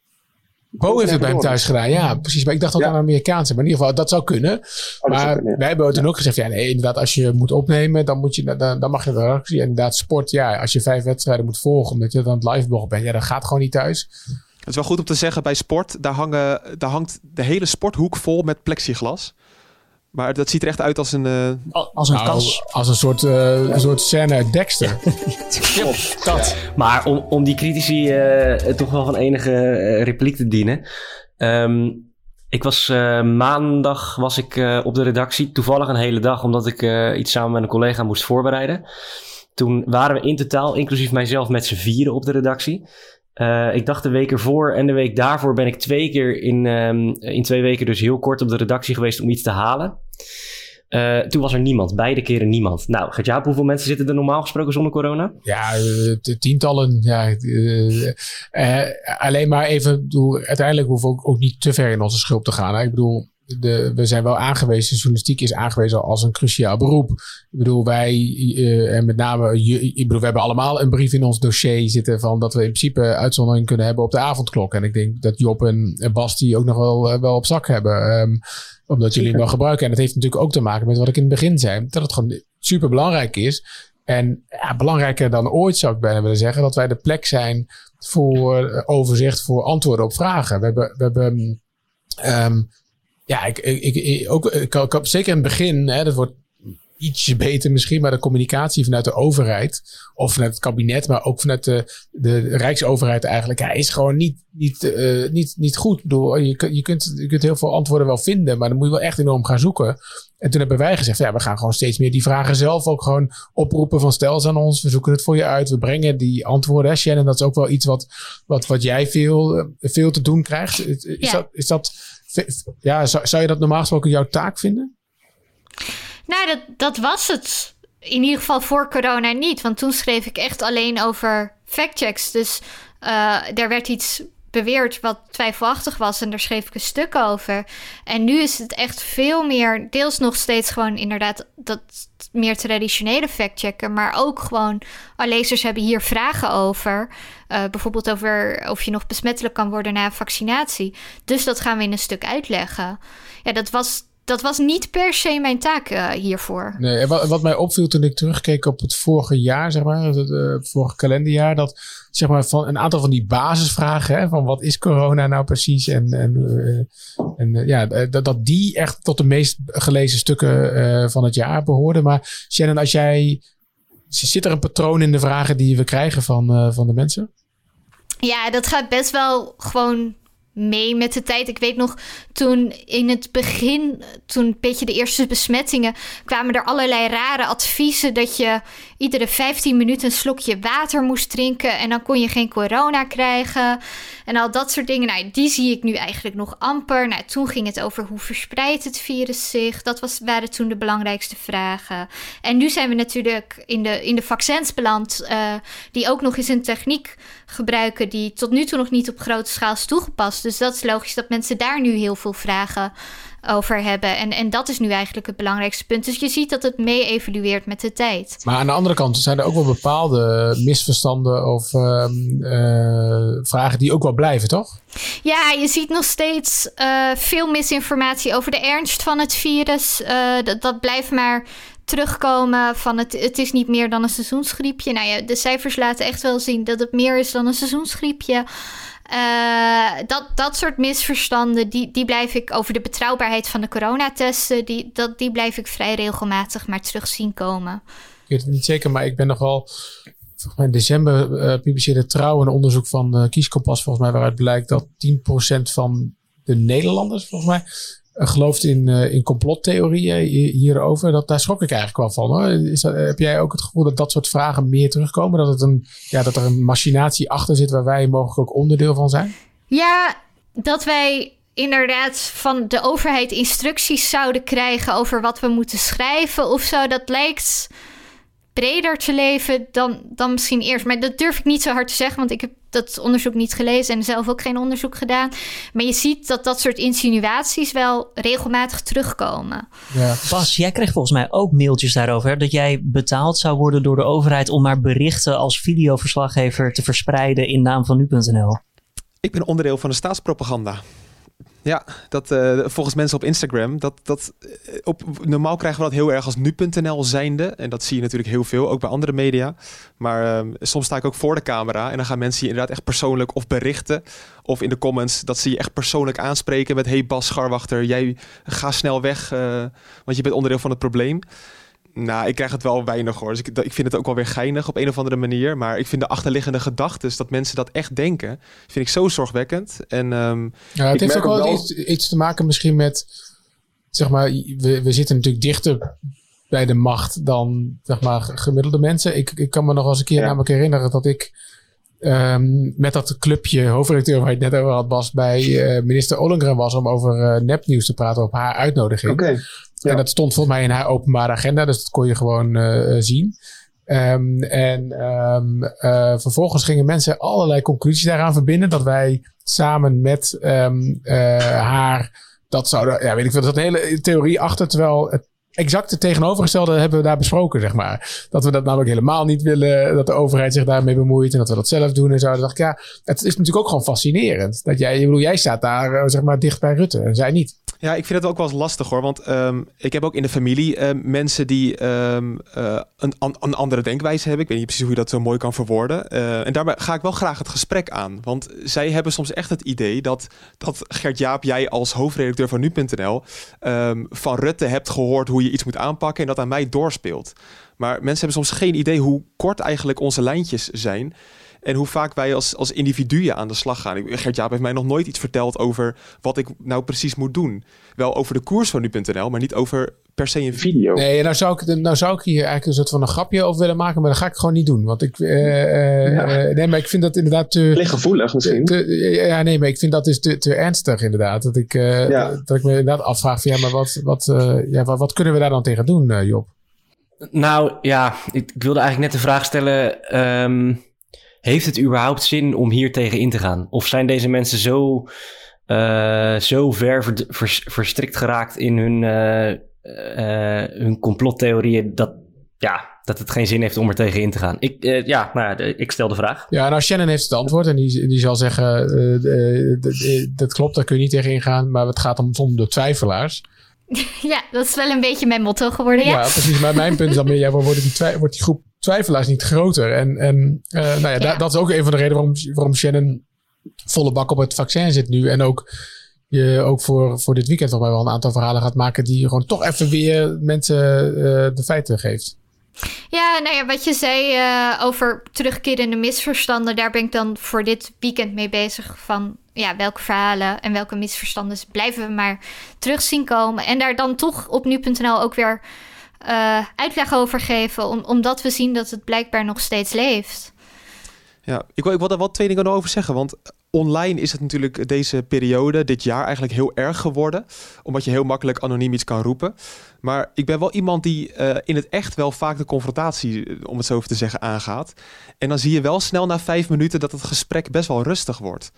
Bo heeft het bij hem thuis gedaan, ja, precies. Maar ik dacht ook Ja. aan Amerikaanse. Maar in ieder geval, dat zou kunnen. Oh, dat maar zou kunnen, ja. wij hebben toen ook gezegd, ja, nee, inderdaad, als je moet opnemen, dan, moet je, dan, dan mag je de redactie. En inderdaad, sport, ja, als je vijf wedstrijden moet volgen, omdat je dan het live bent, ja, dat gaat gewoon niet thuis. Het is wel goed om te zeggen, bij sport, daar, hangen, daar hangt de hele sporthoek vol met plexiglas. Maar dat ziet er echt uit als een... eh, Als een Nou, kas. als een soort, eh, een soort scène uit Dexter. Klopt. dat. Maar om, om die critici eh, toch wel van enige repliek te dienen. Ehm, ik was eh, maandag was ik eh, op de redactie, toevallig een hele dag, omdat ik eh, iets samen met een collega moest voorbereiden. Toen waren we in totaal, inclusief mijzelf, met z'n vieren op de redactie. Eh, ik dacht de week ervoor en de week daarvoor ben ik twee keer in, ehm, in twee weken dus heel kort op de redactie geweest om iets te halen. Eh, toen was er niemand, beide keren niemand. Nou, Gertjaap, hoeveel mensen zitten er normaal gesproken zonder corona? Ja, tientallen. Ja, eh, eh, alleen maar even, uiteindelijk hoeven we ook, niet te ver in onze schulp te gaan. Ik bedoel, de, we zijn wel aangewezen, journalistiek is aangewezen als een cruciaal beroep. Ik bedoel, wij, en met name, ik bedoel, we hebben allemaal een brief in ons dossier zitten van dat we in principe uitzondering kunnen hebben op de avondklok. En ik denk dat Job en, Bas die ook nog wel, wel op zak hebben. Ehm, omdat jullie hem wel gebruiken. En dat heeft natuurlijk ook te maken met wat ik in het begin zei. Dat het gewoon super belangrijk is. En ja, belangrijker dan ooit zou ik bijna willen zeggen. Dat wij de plek zijn voor eh, overzicht, voor antwoorden op vragen. We hebben, we hebben ehm, ja, ik, ik, ik, ook, ik, ik, ik- zeker in het begin, hè, dat wordt ietsje beter misschien, maar de communicatie vanuit de overheid of vanuit het kabinet, maar ook vanuit de, de Rijksoverheid eigenlijk, ja, is gewoon niet, niet, eh, niet, niet goed. Ik bedoel, je, kunt- je, kunt, je kunt heel veel antwoorden wel vinden, maar dan moet je wel echt enorm gaan zoeken. En toen hebben wij gezegd, ja, we gaan gewoon steeds meer die vragen zelf ook gewoon oproepen van stel ze aan ons, we zoeken het voor je uit, we brengen die antwoorden. Hè, Shannon, dat is ook wel iets wat, wat, wat jij veel, eh, veel te doen krijgt. Is, is Ja. dat, is dat, ja, zou, zou je dat normaal gesproken jouw taak vinden? Nou, dat, dat was het. In ieder geval voor corona niet. Want toen schreef ik echt alleen over factchecks. Dus eh er werd iets beweerd wat twijfelachtig was. En daar schreef ik een stuk over. En nu is het echt veel meer... Deels nog steeds gewoon inderdaad dat meer traditionele factchecken. Maar ook gewoon... Oh, lezers hebben hier vragen over. Eh, bijvoorbeeld over of je nog besmettelijk kan worden na vaccinatie. Dus dat gaan we in een stuk uitleggen. Ja, dat was, dat was niet per se mijn taak eh, hiervoor. Nee, en wat, wat mij opviel toen ik terugkeek op het vorige jaar, zeg maar, het eh, vorige kalenderjaar, dat zeg maar van een aantal van die basisvragen, hè, van wat is corona nou precies en, en, eh, en ja, dat, dat die echt tot de meest gelezen stukken van het jaar behoorden. Maar Shannon, als jij, zit er een patroon in de vragen die we krijgen van, van de mensen? Ja, dat gaat best wel gewoon mee met de tijd. Ik weet nog, toen in het begin, toen een beetje de eerste besmettingen, kwamen er allerlei rare adviezen dat je iedere 15 minuten een slokje water moest drinken en dan kon je geen corona krijgen. En al dat soort dingen. Nou, die zie ik nu eigenlijk nog amper. Nou, toen ging het over hoe verspreidt het virus zich. Dat was, waren toen de belangrijkste vragen. En nu zijn we natuurlijk in de, in de vaccins beland, uh, die ook nog eens een techniek gebruiken die tot nu toe nog niet op grote schaal is toegepast. Dus dat is logisch dat mensen daar nu heel veel vragen over hebben. En, en dat is nu eigenlijk het belangrijkste punt. Dus je ziet dat het mee evolueert met de tijd. Maar aan de andere kant zijn er ook wel bepaalde misverstanden of uh, uh, vragen die ook wel blijven, toch? Ja, je ziet nog steeds uh, veel misinformatie over de ernst van het virus. dat, dat blijft maar terugkomen van het, het is niet meer dan een seizoensgriepje. Nou ja, de cijfers laten echt wel zien dat het meer is dan een seizoensgriepje. Uh, dat, dat soort misverstanden, die, die blijf ik over de betrouwbaarheid van de coronatesten, die, dat, die blijf ik vrij regelmatig maar terug zien komen. Ik weet het niet zeker, maar ik ben nog wel. Volgens mij in december uh, publiceerde Trouw een onderzoek van uh, Kieskompas, volgens mij, waaruit blijkt dat 10% van de Nederlanders, volgens mij, gelooft in, uh, in complottheorieën hierover. Dat, daar schrok ik eigenlijk wel van. Hoor. Is dat, heb jij ook het gevoel dat dat soort vragen meer terugkomen? Dat, het een, ja, dat er een machinatie achter zit waar wij mogelijk ook onderdeel van zijn? Ja, dat wij inderdaad van de overheid instructies zouden krijgen over wat we moeten schrijven of zo. Dat lijkt breder te leven dan, dan misschien eerst. Maar dat durf ik niet zo hard te zeggen, want ik heb dat onderzoek niet gelezen en zelf ook geen onderzoek gedaan. Maar je ziet dat dat soort insinuaties wel regelmatig terugkomen. Ja. Bas, jij kreeg volgens mij ook mailtjes daarover. dat jij betaald zou worden door de overheid om maar berichten als videoverslaggever te verspreiden in naam van nu.nl. Ik ben onderdeel van de staatspropaganda. Ja, dat uh, volgens mensen op Instagram. Dat, dat, op, normaal krijgen we dat heel erg als nu.nl zijnde. En dat zie je natuurlijk heel veel, ook bij andere media. Maar uh, soms sta ik ook voor de camera. En dan gaan mensen je inderdaad echt persoonlijk of berichten. Of in de comments dat ze je echt persoonlijk aanspreken met... Hey Bas Scharwachter, jij ga snel weg, uh, want je bent onderdeel van het probleem. Nou, ik krijg het wel weinig hoor. Dus ik, ik vind het ook wel weer geinig op een of andere manier. Maar ik vind de achterliggende gedachten, dat mensen dat echt denken, vind ik zo zorgwekkend. En, um, ja, het heeft ook wel, Iets, iets, te maken misschien met, zeg maar, we, we zitten natuurlijk dichter bij de macht dan, zeg maar, gemiddelde mensen. Ik, ik kan me nog eens een keer ja. namelijk herinneren dat ik um, met dat clubje hoofdredacteur waar je het net over had, Bas, bij uh, minister Ollengren was om over uh, nepnieuws te praten op haar uitnodiging. Okay. Ja. En dat stond volgens mij in haar openbare agenda, dus dat kon je gewoon uh, zien. Um, en um, uh, vervolgens gingen mensen allerlei conclusies daaraan verbinden. Dat wij samen met uh, haar dat zouden, ja, weet ik veel, dat een hele theorie achter. Terwijl het exact het tegenovergestelde hebben we daar besproken, zeg maar. Dat we dat namelijk helemaal niet willen, dat de overheid zich daarmee bemoeit en dat we dat zelf doen en zo. Dan dacht ik, ja, het is natuurlijk ook gewoon fascinerend. Dat jij, ik bedoel, jij staat daar, zeg maar, dicht bij Rutte en zij niet. Ja, ik vind het ook wel eens lastig hoor. Want um, ik heb ook in de familie uh, mensen die um, uh, een, een, andere denkwijze hebben. Ik weet niet precies hoe je dat zo mooi kan verwoorden. Uh, en daarbij ga ik wel graag het gesprek aan. Want zij hebben soms echt het idee dat, dat Gert-Jaap, jij als hoofdredacteur van nu.nl... Van Rutte hebt gehoord hoe je iets moet aanpakken en dat aan mij doorspeelt. Maar mensen hebben soms geen idee hoe kort eigenlijk onze lijntjes zijn... En hoe vaak wij als, als individuen aan de slag gaan. Gert-Jaap heeft mij nog nooit iets verteld over wat ik nou precies moet doen. Wel over de koers van nu.nl, maar niet over per se een video. Nee, nou zou ik, nou zou ik hier eigenlijk een soort van een grapje over willen maken, maar dat ga ik gewoon niet doen. Want ik, uh, ja. nee, maar ik vind dat inderdaad te... Lichtgevoelig misschien. Te, ja, nee, maar ik vind dat dus te, te ernstig inderdaad. Dat ik, uh, ja. dat ik me inderdaad afvraag van, ja, maar wat, wat, ja, wat, wat, kunnen we daar dan tegen doen, Job? Nou, ja, ik, ik wilde eigenlijk net de vraag stellen... Um, heeft het überhaupt zin om hier tegen in te gaan? Of zijn deze mensen zo, uh, zo ver ver, ver, verstrikt geraakt in hun, uh, uh, hun complottheorieën dat, ja, dat het geen zin heeft om er tegen in te gaan? Ik, ja, nou, ik stel de vraag. Ja, nou, Shannon heeft het antwoord en die, die zal zeggen: dat klopt, daar kun je niet tegen ingaan, maar het gaat om, om de twijfelaars. Ja, dat is wel een beetje mijn motto geworden. Ja, ja precies. Maar mijn punt is dan meer: ja, wordt, die wordt die groep twijfelaars niet groter. En, en uh, nou ja, ja. Da dat is ook een van de redenen waarom, waarom Shannon volle bak op het vaccin zit nu. En ook je ook voor, voor dit weekend nog wel een aantal verhalen gaat maken die gewoon toch even weer mensen uh, de feiten geeft. Ja, nou ja, wat je zei uh, over terugkerende misverstanden, daar ben ik dan voor dit weekend mee bezig. Van ja, welke verhalen en welke misverstanden blijven we maar terug zien komen. En daar dan toch op nu.nl ook weer uh, uitleg over geven, om, omdat we zien dat het blijkbaar nog steeds leeft. Ja, ik wil, ik wil daar wel twee dingen over zeggen. Want online is het natuurlijk deze periode, dit jaar, eigenlijk heel erg geworden. Omdat je heel makkelijk anoniem iets kan roepen. Maar ik ben wel iemand die uh, in het echt wel vaak de confrontatie, om het zo even te zeggen, aangaat. En dan zie je wel snel na vijf minuten dat het gesprek best wel rustig wordt.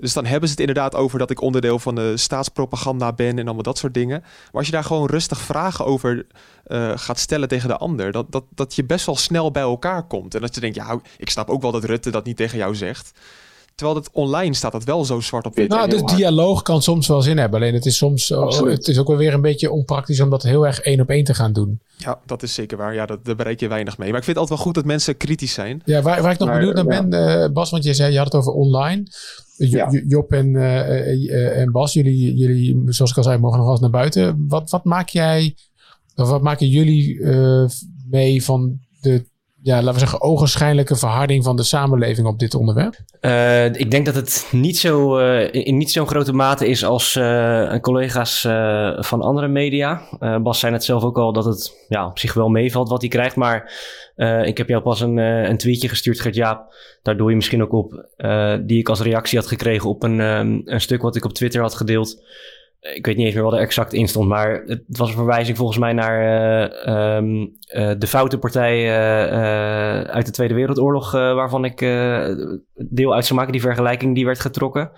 Dus dan hebben ze het inderdaad over dat ik onderdeel van de staatspropaganda ben en allemaal dat soort dingen. Maar als je daar gewoon rustig vragen over uh, gaat stellen tegen de ander, dat, dat, dat je best wel snel bij elkaar komt. En dat je denkt, ja, ik snap ook wel dat Rutte dat niet tegen jou zegt. Terwijl het online staat dat wel zo zwart op wit. Nou, de dialoog kan soms wel zin hebben. Alleen het is soms het is ook wel weer een beetje onpraktisch om dat heel erg één op één te gaan doen. Ja, dat is zeker waar. Ja, dat, daar bereik je weinig mee. Maar ik vind het altijd wel goed dat mensen kritisch zijn. Ja, waar, waar ik nog benieuwd naar ben, uh, Bas, want je zei, je had het over online. Job en, uh, en Bas, jullie, jullie, zoals ik al zei, mogen nog wel eens naar buiten. Wat, wat maak jij, of wat maken jullie mee van de ja, laten we zeggen, ogenschijnlijke verharding van de samenleving op dit onderwerp? Uh, ik denk dat het niet zo uh, in niet zo'n grote mate is als uh, collega's van andere media. Bas zei het zelf ook al dat het ja, op zich wel meevalt wat hij krijgt. Maar ik heb jou pas een, een tweetje gestuurd, Gert-Jaap. Daar doe je misschien ook op. die ik als reactie had gekregen op een, um, een stuk wat ik op Twitter had gedeeld ik weet niet meer wat er exact in stond, maar het was een verwijzing volgens mij naar uh, um, uh, de foute partij uh, uit de Tweede Wereldoorlog, waarvan ik deel uit zou maken. Die vergelijking die werd getrokken.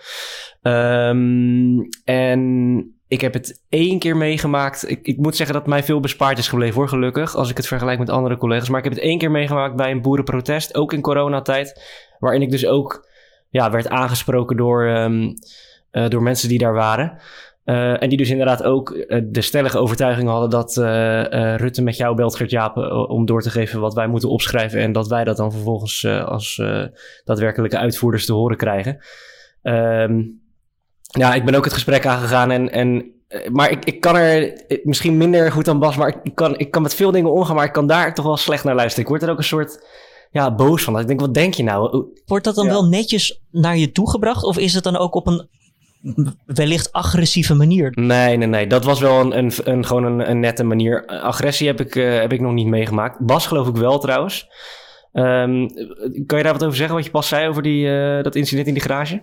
Um, en ik heb het één keer meegemaakt. Ik, ik, moet zeggen dat mij veel bespaard is gebleven hoor, gelukkig. Als ik het vergelijk met andere collega's. Maar ik heb het één keer meegemaakt bij een boerenprotest, ook in coronatijd. Waarin ik dus ook ja, werd aangesproken door, um, door mensen die daar waren. Uh, en die dus inderdaad ook uh, de stellige overtuiging hadden dat uh, Rutte met jou belt, Gert Jaap, om door te geven wat wij moeten opschrijven. En dat wij dat dan vervolgens als daadwerkelijke uitvoerders te horen krijgen. Um, ja, ik ben ook het gesprek aangegaan en, en maar ik, ik kan er misschien minder goed dan Bas, maar ik kan, ik kan met veel dingen omgaan, maar ik kan daar toch wel slecht naar luisteren. Ik word er ook een soort ja, boos van. Ik denk, wat denk je nou? Wordt dat dan ja. wel netjes naar je toegebracht? Of is het dan ook op een wellicht agressieve manier. Nee, nee, nee. Dat was wel een, een, een gewoon een, een, nette manier. Agressie heb ik, uh, heb ik nog niet meegemaakt. Bas geloof ik wel trouwens. Um, kan je daar wat over zeggen, wat je pas zei over die, uh, dat incident in die garage?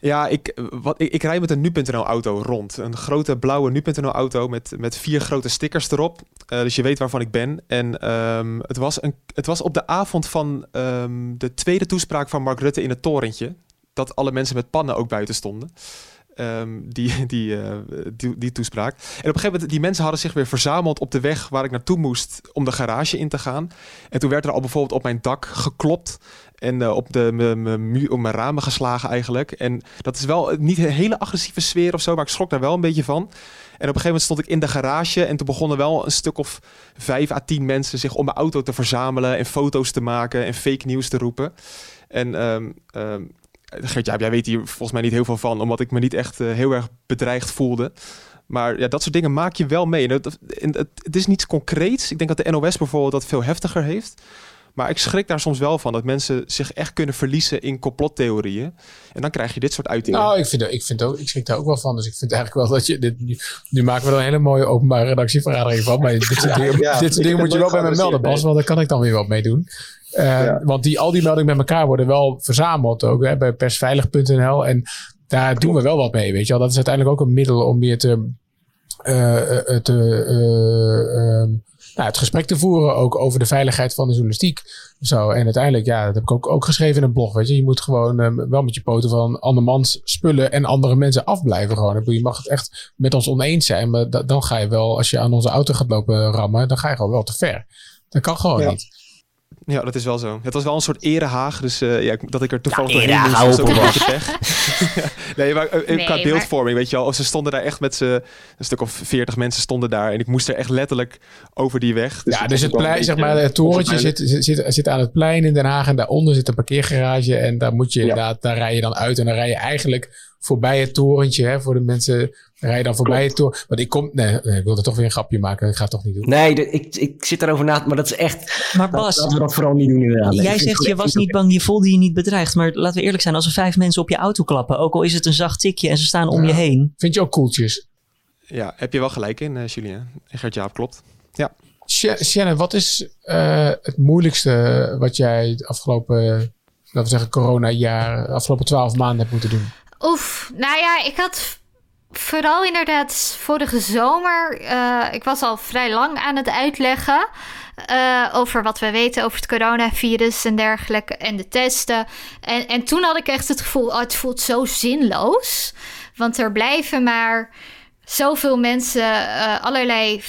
Ja, ik, wat, ik, ik rijd met een Nu.nl auto rond. Een grote blauwe Nu.nl auto met, met vier grote stickers erop. Uh, dus je weet waarvan ik ben. En um, het, was een, het was op de avond van um, de tweede toespraak van Mark Rutte in het torentje dat alle mensen met pannen ook buiten stonden. Um, die, die, uh, die, die, toespraak. En op een gegeven moment, die mensen hadden zich weer verzameld op de weg waar ik naartoe moest om de garage in te gaan. En toen werd er al bijvoorbeeld op mijn dak geklopt en uh, op, de, mijn ramen geslagen eigenlijk. En dat is wel niet een hele agressieve sfeer of zo, maar ik schrok daar wel een beetje van. En op een gegeven moment stond ik in de garage en toen begonnen wel een stuk of vijf à tien mensen zich om mijn auto te verzamelen en foto's te maken en fake nieuws te roepen. En um, Ja, jij weet hier volgens mij niet heel veel van, omdat ik me niet echt uh, heel erg bedreigd voelde. Maar ja, dat soort dingen maak je wel mee. Het, het, het, is niets concreets. Ik denk dat de NOS bijvoorbeeld dat veel heftiger heeft. Maar ik schrik daar soms wel van dat mensen zich echt kunnen verliezen in complottheorieën. En dan krijg je dit soort uitingen. Nou, ik, vind, ik, vind ook, ik schrik daar ook wel van. Dus ik vind eigenlijk wel dat je. Dit, nu, maken we er een hele mooie openbare redactievergadering van. Maar dit soort dingen, ja, dit soort dingen moet je wel bij me melden, Bas. Want daar kan ik dan weer wat mee doen. Uh, ja. Want die, al die meldingen met elkaar worden wel verzameld ook hè, bij persveilig.nl. En daar doen we wel wat mee, weet je wel. Dat is uiteindelijk ook een middel om meer te, uh, te uh, nou, het gesprek te voeren ook over de veiligheid van de journalistiek. Zo, en uiteindelijk, ja, dat heb ik ook, ook geschreven in een blog. Weet je, je moet gewoon um, wel met je poten van andermans spullen en andere mensen afblijven. Gewoon. Je mag het echt met ons oneens zijn, maar da dan ga je wel, als je aan onze auto gaat lopen rammen, dan ga je gewoon wel te ver. Dat kan gewoon ja. niet. Ja, dat is wel zo. Het was wel een soort erehaag, dus uh, ja, dat ik er toevallig ja, doorheen moest, was ook een beetje pech. nee, maar uh, nee, qua beeldvorming, weet je wel. Ze stonden daar echt met z'n... Een stuk of veertig mensen stonden daar. En ik moest er echt letterlijk over die weg. Dus ja, dus het plein, zeg maar, het torentje zit, zit, zit aan het plein in Den Haag. En daaronder zit een parkeergarage. En daar moet je ja. inderdaad, daar rij je dan uit. En dan rij je eigenlijk voorbij het torentje. Hè, voor de mensen rijden dan voorbij het toren. Want ik kom, nee, nee, ik wilde toch weer een grapje maken. Ik ga het toch niet doen. Nee, de, ik, ik zit daarover na, maar dat is echt. Maar Bas, laten we dat vooral niet doen inderdaad. Nee, jij ik zegt je was niet bang, je voelde je niet bedreigd. Maar laten we eerlijk zijn, als er vijf mensen op je auto klappen, ook al is het een zacht tikje en ze staan om Ja. je heen. Vind je ook koeltjes? Ja, heb je wel gelijk in, eh Julien. En Gert-Jaap klopt. Sh- Shannon, wat is eh, het moeilijkste wat jij het afgelopen, laten we zeggen, corona-jaar, de afgelopen twaalf maanden hebt moeten doen? Oef, nou ja, ik had vooral inderdaad vorige zomer. eh, ik was al vrij lang aan het uitleggen. eh, over wat we weten over het coronavirus en dergelijke. En de testen. En, en toen had ik echt het gevoel: oh, het voelt zo zinloos. Want er blijven maar zoveel mensen eh, allerlei.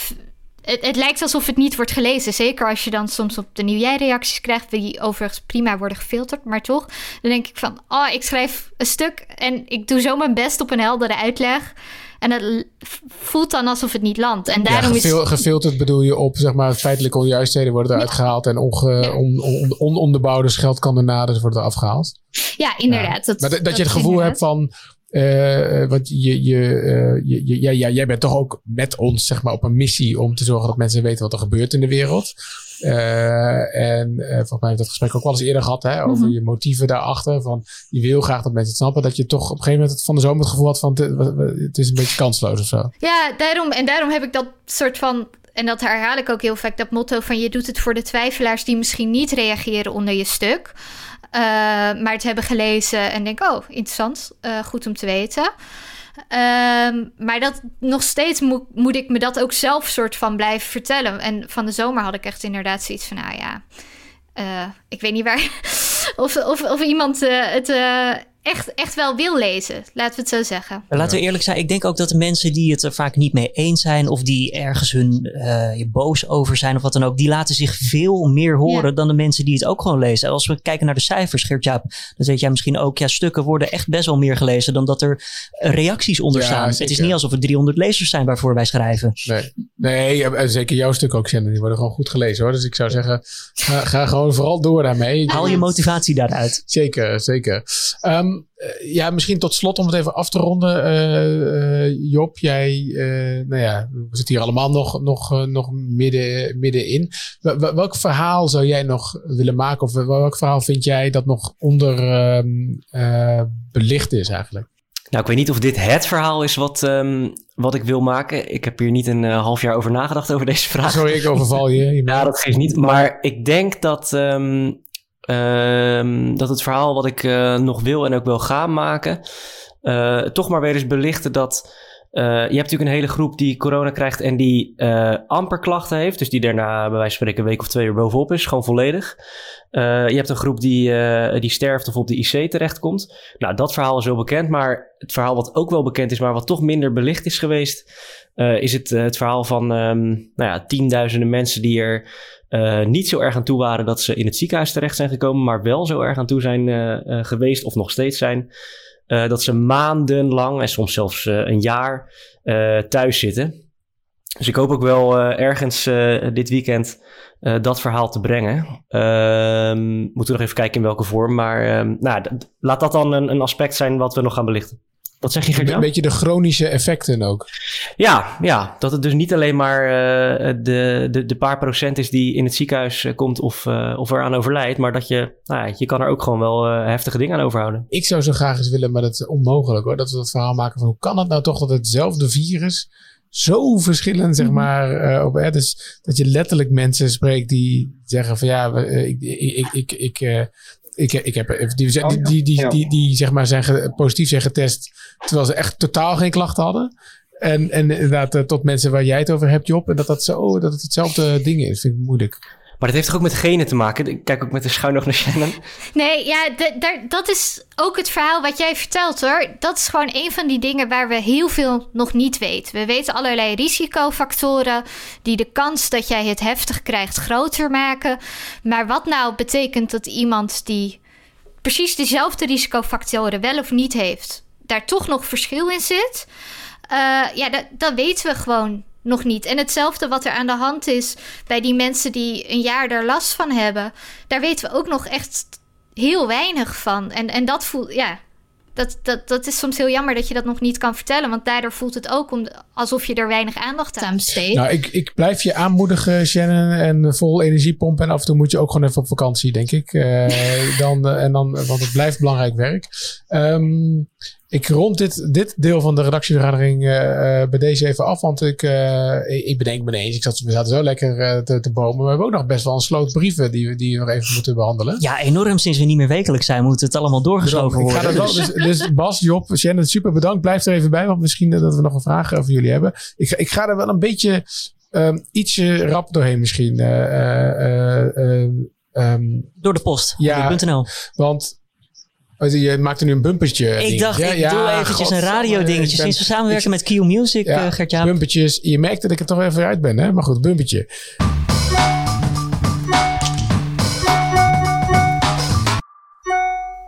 Het, het lijkt alsof het niet wordt gelezen. Zeker als je dan soms op de nieuwjaarreacties krijgt, die overigens prima worden gefilterd, maar toch. Dan denk ik van, oh, ik schrijf een stuk en ik doe zo mijn best op een heldere uitleg. En het voelt dan alsof het niet landt. En daarom ja, is... gefil- gefilterd bedoel je op, zeg maar, feitelijke onjuistheden worden eruit gehaald en onge, Ja. on, on, on- ononderbouwde scheldkanonades worden afgehaald. Ja, inderdaad. Dat, Maar dat, dat je het gevoel inderdaad. hebt van, eh, want je, je, eh, je, je- ja, ja, jij bent toch ook met ons, zeg maar, op een missie om te zorgen dat mensen weten wat er gebeurt in de wereld. Eh, en volgens mij heb ik dat gesprek ook wel eens eerder gehad, hè, over Mhm. je motieven daarachter. Van, je wil graag dat mensen het snappen, dat je toch op een gegeven moment het van de zomer het gevoel had van, het, het is een beetje kansloos of zo. Ja, daarom, en daarom heb ik dat soort van. En dat herhaal ik ook heel vaak, dat motto van je doet het voor de twijfelaars die misschien niet reageren onder je stuk. Eh, maar het hebben gelezen en denk, oh, interessant, eh, goed om te weten. Ehm, maar dat nog steeds moet, moet ik me dat ook zelf soort van blijven vertellen. En van de zomer had ik echt inderdaad zoiets van, nou ja, eh, ik weet niet waar. of, of, of iemand eh, het echt, echt wel wil lezen, laten we het zo zeggen. Laten we eerlijk zijn, ik denk ook dat de mensen die het er vaak niet mee eens zijn of die ergens hun eh, je boos over zijn of wat dan ook, die laten zich veel meer horen Ja. dan de mensen die het ook gewoon lezen. Als we kijken naar de cijfers, Geert-Jaap, dan weet jij misschien ook, ja, stukken worden echt best wel meer gelezen dan dat er reacties onder Ja, staan. Het is niet alsof er 300 lezers zijn waarvoor wij schrijven. Nee, nee en zeker jouw stuk ook, Shannon. Die worden gewoon goed gelezen hoor. Dus ik zou zeggen, ga, ga gewoon vooral door daarmee. Haal je motivatie daaruit. Zeker, zeker. Ehm, eh, ja, misschien tot slot om het even af te ronden. eh, Job, jij, eh, nou ja, we zitten hier allemaal nog, nog, nog midden, middenin. Wel- wel- welk verhaal zou jij nog willen maken? Of wel- welk verhaal vind jij dat nog onder ehm, eh, belicht is eigenlijk? Nou, ik weet niet of dit het verhaal is wat, ehm, wat ik wil maken. Ik heb hier niet een half jaar over nagedacht over deze vraag. Sorry, ik overval je. je Ja, dat geeft niet. Maar ik denk dat, ehm, ehm, dat het verhaal wat ik eh, nog wil en ook wil gaan maken, eh, toch maar weer eens belichten dat. eh, je hebt natuurlijk een hele groep die corona krijgt en die amper klachten heeft. Dus die daarna bij wijze van spreken een week of twee uur bovenop is, gewoon volledig. Je hebt een groep die, die sterft of op de IC terechtkomt. Nou, dat verhaal is wel bekend. Maar het verhaal wat ook wel bekend is, maar wat toch minder belicht is geweest, is het, het verhaal van ehm, nou ja, tienduizenden mensen die er eh, niet zo erg aan toe waren dat ze in het ziekenhuis terecht zijn gekomen, maar wel zo erg aan toe zijn eh, eh, geweest of nog steeds zijn. dat ze maandenlang en soms zelfs een jaar thuis zitten. Dus ik hoop ook wel ergens dit weekend dat verhaal te brengen. Ehm moeten we nog even kijken in welke vorm. Maar ehm, nou, laat dat dan een, een aspect zijn wat we nog gaan belichten. Wat zeg je, Een Gert-Jan? beetje de chronische effecten ook. Ja, ja, dat het dus niet alleen maar eh, de, de, de paar procent is die in het ziekenhuis eh, komt of, uh, of eraan overlijdt. Maar dat je, nou ja, je kan er ook gewoon wel uh, heftige dingen aan overhouden. Ik zou zo graag eens willen, maar dat is onmogelijk hoor. Dat we dat verhaal maken van hoe kan het nou toch dat hetzelfde virus zo verschillend, zeg maar, uh, op hè, dus dat je letterlijk mensen spreekt die zeggen van ja, ik, ik, ik, ik, uh, ik, ik heb die, die, die, die, die, die, zeg maar zijn positief zijn getest terwijl ze echt totaal geen klachten hadden. En, en inderdaad, uh, tot mensen waar jij het over hebt, Job, en dat, dat, zo, dat het hetzelfde ding is, vind ik moeilijk. Maar dat heeft toch ook met genen te maken? Ik kijk ook met de schuin nog naar Shannon. Nee, ja, dat is ook het verhaal wat jij vertelt hoor. Dat is gewoon een van die dingen waar we heel veel nog niet weten. We weten allerlei risicofactoren die de kans dat jij het heftig krijgt groter maken. Maar wat nou betekent dat iemand die precies dezelfde risicofactoren wel of niet heeft, daar toch nog verschil in zit? Uh, ja, dat, dat weten we gewoon nog niet. En hetzelfde wat er aan de hand is bij die mensen die een jaar er last van hebben. Daar weten we ook nog echt heel weinig van. En, en dat voelt, ja, dat, dat, dat is soms heel jammer dat je dat nog niet kan vertellen. Want daardoor voelt het ook om, alsof je er weinig aandacht aan besteedt. Nou, ik, ik blijf je aanmoedigen, Shannon. En vol energie pompen. En af en toe moet je ook gewoon even op vakantie, denk ik. Uh, dan, uh, en dan, want het blijft belangrijk werk. Um, ik rond dit, dit deel van de redactievergadering uh, bij deze even af. Want ik, uh, ik bedenk me ineens. Ik zat, we zaten zo lekker uh, te, te bomen. Maar we hebben ook nog best wel een sloot brieven die, die we nog even moeten behandelen. Ja, enorm. Sinds we niet meer wekelijks zijn, moet het allemaal doorgeschoven worden. Ga wel, dus, dus Bas, Job, Shannon, super bedankt. Blijf er even bij. Want misschien dat we nog een vraag over jullie hebben. Ik, ik ga er wel een beetje um, ietsje rap doorheen misschien. Um, Door de post. Ja, want Oh, je maakt er nu een bumpertje. Ik ding. dacht, ja, ik ja, doe eventjes God, een radio dingetje. Sinds we samenwerken ik, met Q Music, ja, uh, Gert-Jaap. Bumpertjes. Je merkt dat ik er toch even uit ben, hè? Maar goed, bumpertje.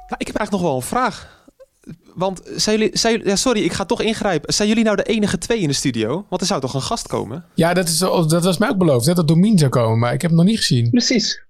Nou, ik heb eigenlijk nog wel een vraag. Want zijn jullie, zijn jullie, ja, sorry, ik ga toch ingrijpen. Zijn jullie nou de enige twee in de studio? Want er zou toch een gast komen? Ja, dat, is, dat was mij ook beloofd, hè, dat Domien zou komen. Maar ik heb hem nog niet gezien. Precies.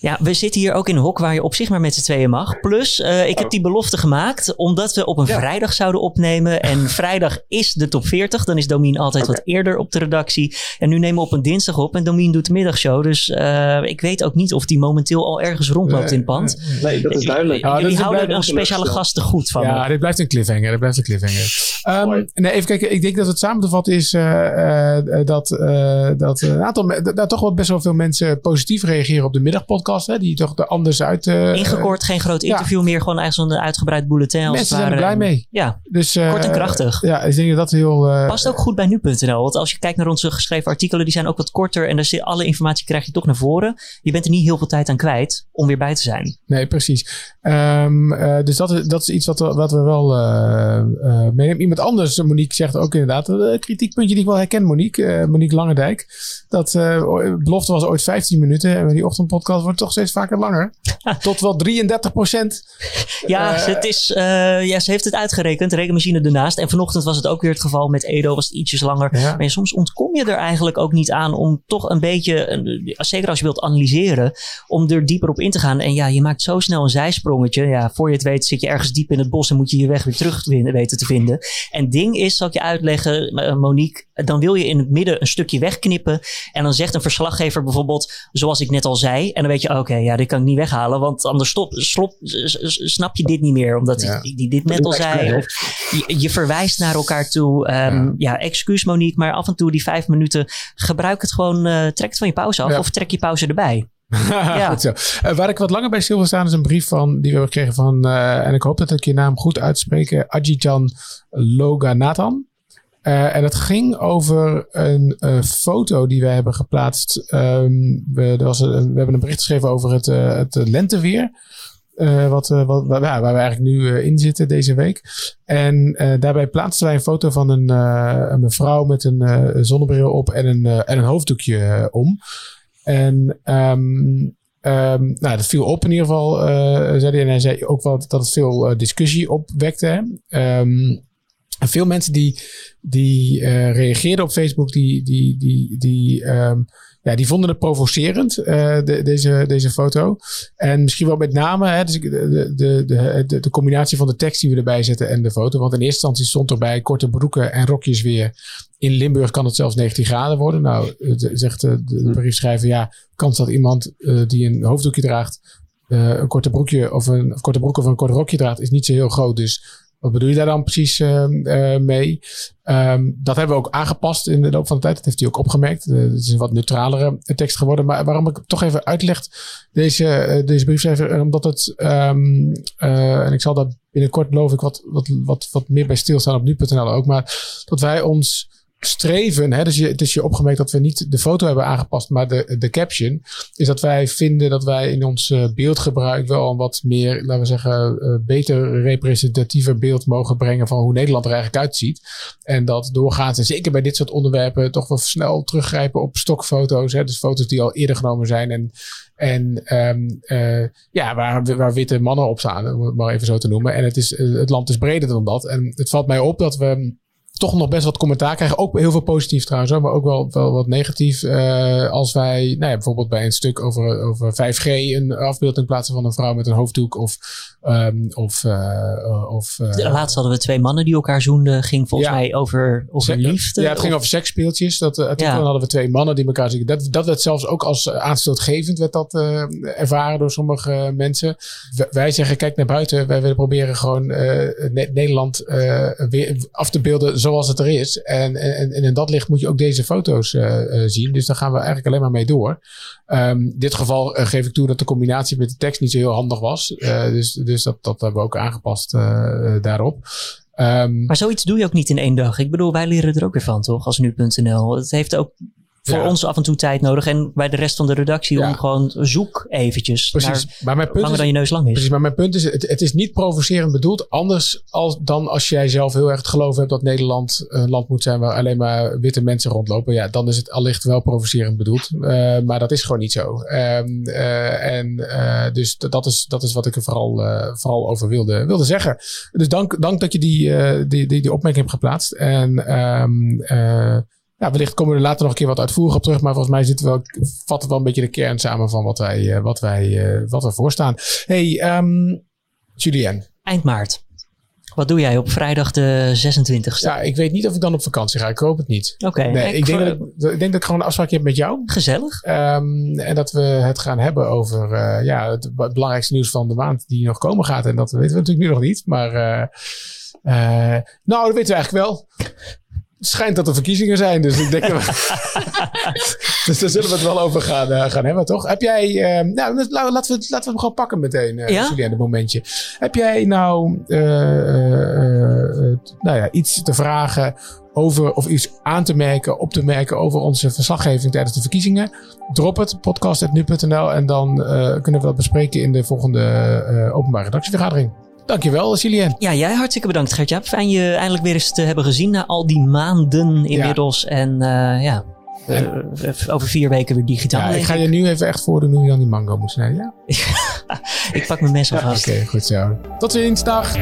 Ja, we zitten hier ook in een hok waar je op zich maar met z'n tweeën mag. Plus, uh, ik oh. heb die belofte gemaakt omdat we op een ja. vrijdag zouden opnemen. En vrijdag is de top 40. Dan is Domien altijd okay. wat eerder op de redactie. En nu nemen we op een dinsdag op en Domien doet de middagshow. Dus uh, ik weet ook niet of die momenteel al ergens rondloopt nee, in het pand. Nee, dat is duidelijk. Ja, Jullie houden een speciale gasten goed van Ja, me. dit blijft een cliffhanger. Dit blijft een cliffhanger. Um, nee, even kijken. Ik denk dat het samen te vatten is uh, uh, dat, uh, dat een aantal, dat toch wel best wel veel mensen positief reageren op de middagpodcast. Hè, die toch er anders uit. Ingekort, geen groot interview ja. meer. Gewoon eigenlijk zo'n uitgebreid bulletin. Mensen zijn er blij mee. Ja, dus, kort en krachtig. Ja, ik denk dat dat heel. Past ook goed bij nu.nl. Want als je kijkt naar onze geschreven artikelen, die zijn ook wat korter. En daar zit alle informatie krijg je toch naar voren. Je bent er niet heel veel tijd aan kwijt om weer bij te zijn. Nee, precies. Um, dus dat is, dat is iets wat we, wat we wel meenemen. Iemand anders, Monique zegt ook inderdaad, een kritiekpuntje die ik wel herken, Monique. Monique Langendijk. Dat belofte was ooit 15 minuten. En die ochtendpodcast wordt toch steeds vaker langer. Tot wel 33 procent. Ja, uh, het is, ja, ze heeft het uitgerekend. De rekenmachine ernaast. En vanochtend was het ook weer het geval. Met Edo was het ietsjes langer. Ja. Maar soms ontkom je er eigenlijk ook niet aan om toch een beetje, zeker als je wilt analyseren, om er dieper op in te gaan. En ja, je maakt zo snel een zijsprongetje. Ja, voor je het weet zit je ergens diep in het bos en moet je je weg weer terug weten te vinden. En ding is, zal ik je uitleggen, Monique, dan wil je in het midden een stukje wegknippen. En dan zegt een verslaggever bijvoorbeeld, zoals ik net al zei. En dan weet je, oké, okay, ja, dit kan ik niet weghalen. Want anders stop, slop, snap je dit niet meer. Omdat ja. dit net al zei. Of je, je, verwijst naar elkaar toe. Um, ja. ja, excuus Monique, maar af en toe die vijf minuten, gebruik het gewoon, uh, trek het van je pauze af. Ja. Of trek je pauze erbij. ja. Goed zo. Uh, waar ik wat langer bij stil wil staan is een brief van, die we hebben gekregen van, uh, en ik hoop dat ik je naam goed uitspreek, Ajitan Loganathan. Uh, en het ging over een uh, foto die wij hebben geplaatst. Um, we, er was we hebben een bericht geschreven over het, uh, het lenteweer. wat, wat, waar, waar, we eigenlijk nu in zitten deze week. En daarbij plaatsten wij een foto van een, een mevrouw met een zonnebril op en een, en een hoofddoekje om. En um, Um, nou, dat viel op in ieder geval, uh, zei hij. En hij zei ook wel dat het veel discussie opwekte. Um, en veel mensen die, die uh, reageerden op Facebook, die, die, die, die, um, ja, die vonden het provocerend, uh, de, deze, deze foto. En misschien wel met name hè, dus de, de, de, de, de combinatie van de tekst die we erbij zetten en de foto. Want in eerste instantie stond erbij korte broeken en rokjes weer. In Limburg kan het zelfs 19 graden worden. Nou, zegt de, de briefschrijver, ja, kans dat iemand uh, die een hoofddoekje draagt, uh, een korte broekje of een of korte broek of een kort rokje draagt, is niet zo heel groot. Dus wat bedoel je daar dan precies uh, uh, mee? Um, dat hebben we ook aangepast in de loop van de tijd. Dat heeft hij ook opgemerkt. Uh, het is een wat neutralere tekst geworden. Maar waarom ik toch even uitleg, deze, deze briefschrijver, omdat het, um, en ik zal daar binnenkort beloof ik wat, wat, wat, wat meer bij stilstaan op nu.nl ook, maar dat wij ons streven, hè, dus je, het is je opgemerkt dat we niet de foto hebben aangepast, maar de, de caption, is dat wij vinden dat wij in ons uh, beeldgebruik wel een wat meer, laten we zeggen, uh, beter representatiever beeld mogen brengen van hoe Nederland er eigenlijk uitziet. En dat doorgaans, en zeker bij dit soort onderwerpen, toch wel snel teruggrijpen op stokfoto's, hè, dus foto's die al eerder genomen zijn en en um, uh, ja, waar, waar witte mannen op staan, om het maar even zo te noemen. En het, is, het land is breder dan dat. En het valt mij op dat we toch nog best wat commentaar krijgen. Ook heel veel positief trouwens, maar ook wel, wel wat negatief. Uh, als wij nou ja, bijvoorbeeld bij een stuk over, over 5G een afbeelding plaatsen van een vrouw met een hoofddoek. Of, um, of, uh, of uh, Laatst hadden we twee mannen die elkaar zoenden. Ging volgens ja, mij over, over liefde. Ja, het ging over seksspeeltjes. Dat, ja. hadden we twee mannen die elkaar zien. Dat, dat werd zelfs ook als aanstootgevend werd dat, ervaren door sommige mensen. W wij zeggen, kijk naar buiten. Wij willen proberen gewoon ne Nederland weer af te beelden zoals het er is. En, en, en in dat licht moet je ook deze foto's uh, zien. Dus daar gaan we eigenlijk alleen maar mee door. Um, in dit geval uh, geef ik toe dat de combinatie met de tekst niet zo heel handig was. Dus dus dat, dat hebben we ook aangepast daarop. Um, maar zoiets doe je ook niet in één dag. Ik bedoel, wij leren er ook weer van, toch? Als nu.nl. Het heeft ook voor ons af en toe tijd nodig. En bij de rest van de redactie om gewoon zoek eventjes. Precies. maar mijn punt langer is, dan je neus lang is. Precies, maar mijn punt is, het, het is niet provocerend bedoeld. Anders als, dan als jij zelf heel erg het geloof hebt dat Nederland een land moet zijn waar alleen maar witte mensen rondlopen. Ja, dan is het allicht wel provocerend bedoeld. Uh, maar dat is gewoon niet zo. Um, uh, en uh, dus dat is, dat is wat ik er vooral, vooral over wilde, wilde zeggen. Dus dank, dank dat je die, die, die, die opmerking hebt geplaatst. En um, ja, wellicht komen we er later nog een keer wat uitvoerig op terug. Maar volgens mij zit wel, vat het wel een beetje de kern samen van wat wij, uh, wat wij, uh, wat we voorstaan. Hey, um, Julien. Eind maart. Wat doe jij op vrijdag de 26e? Ja, ik weet niet of ik dan op vakantie ga. Ik hoop het niet. Oké. Okay. Nee, ik, denk dat ik, ik, denk dat ik gewoon een afspraakje heb met jou. Gezellig. Um, en dat we het gaan hebben over uh, ja, het, het, belangrijkste nieuws van de maand die nog komen gaat. En dat weten we natuurlijk nu nog niet. Maar nou, dat weten we eigenlijk wel. Het schijnt dat er verkiezingen zijn, dus ik denk. dus daar zullen we het wel over gaan, uh, gaan hebben, toch? Heb jij. Uh, nou, laten we, laten we hem gewoon pakken meteen, uh, ja? Het momentje. Heb jij nou. nou ja, iets te vragen over. of iets aan te merken, op te merken over onze verslaggeving tijdens de verkiezingen? Drop het, podcast.nu.nl. En dan kunnen we dat bespreken in de volgende openbare redactievergadering. Dankjewel, Julien. Ja, jij hartstikke bedankt, Gertjaap. Fijn je eindelijk weer eens te hebben gezien na al die maanden inmiddels. En uh, ja, uh, over vier weken weer digitaal. Ja, ik ga je nu even echt voordoen hoe je dan die mango moet snijden, ja? ik pak mijn mes alvast. Oké, goed zo. Tot ziens, dag.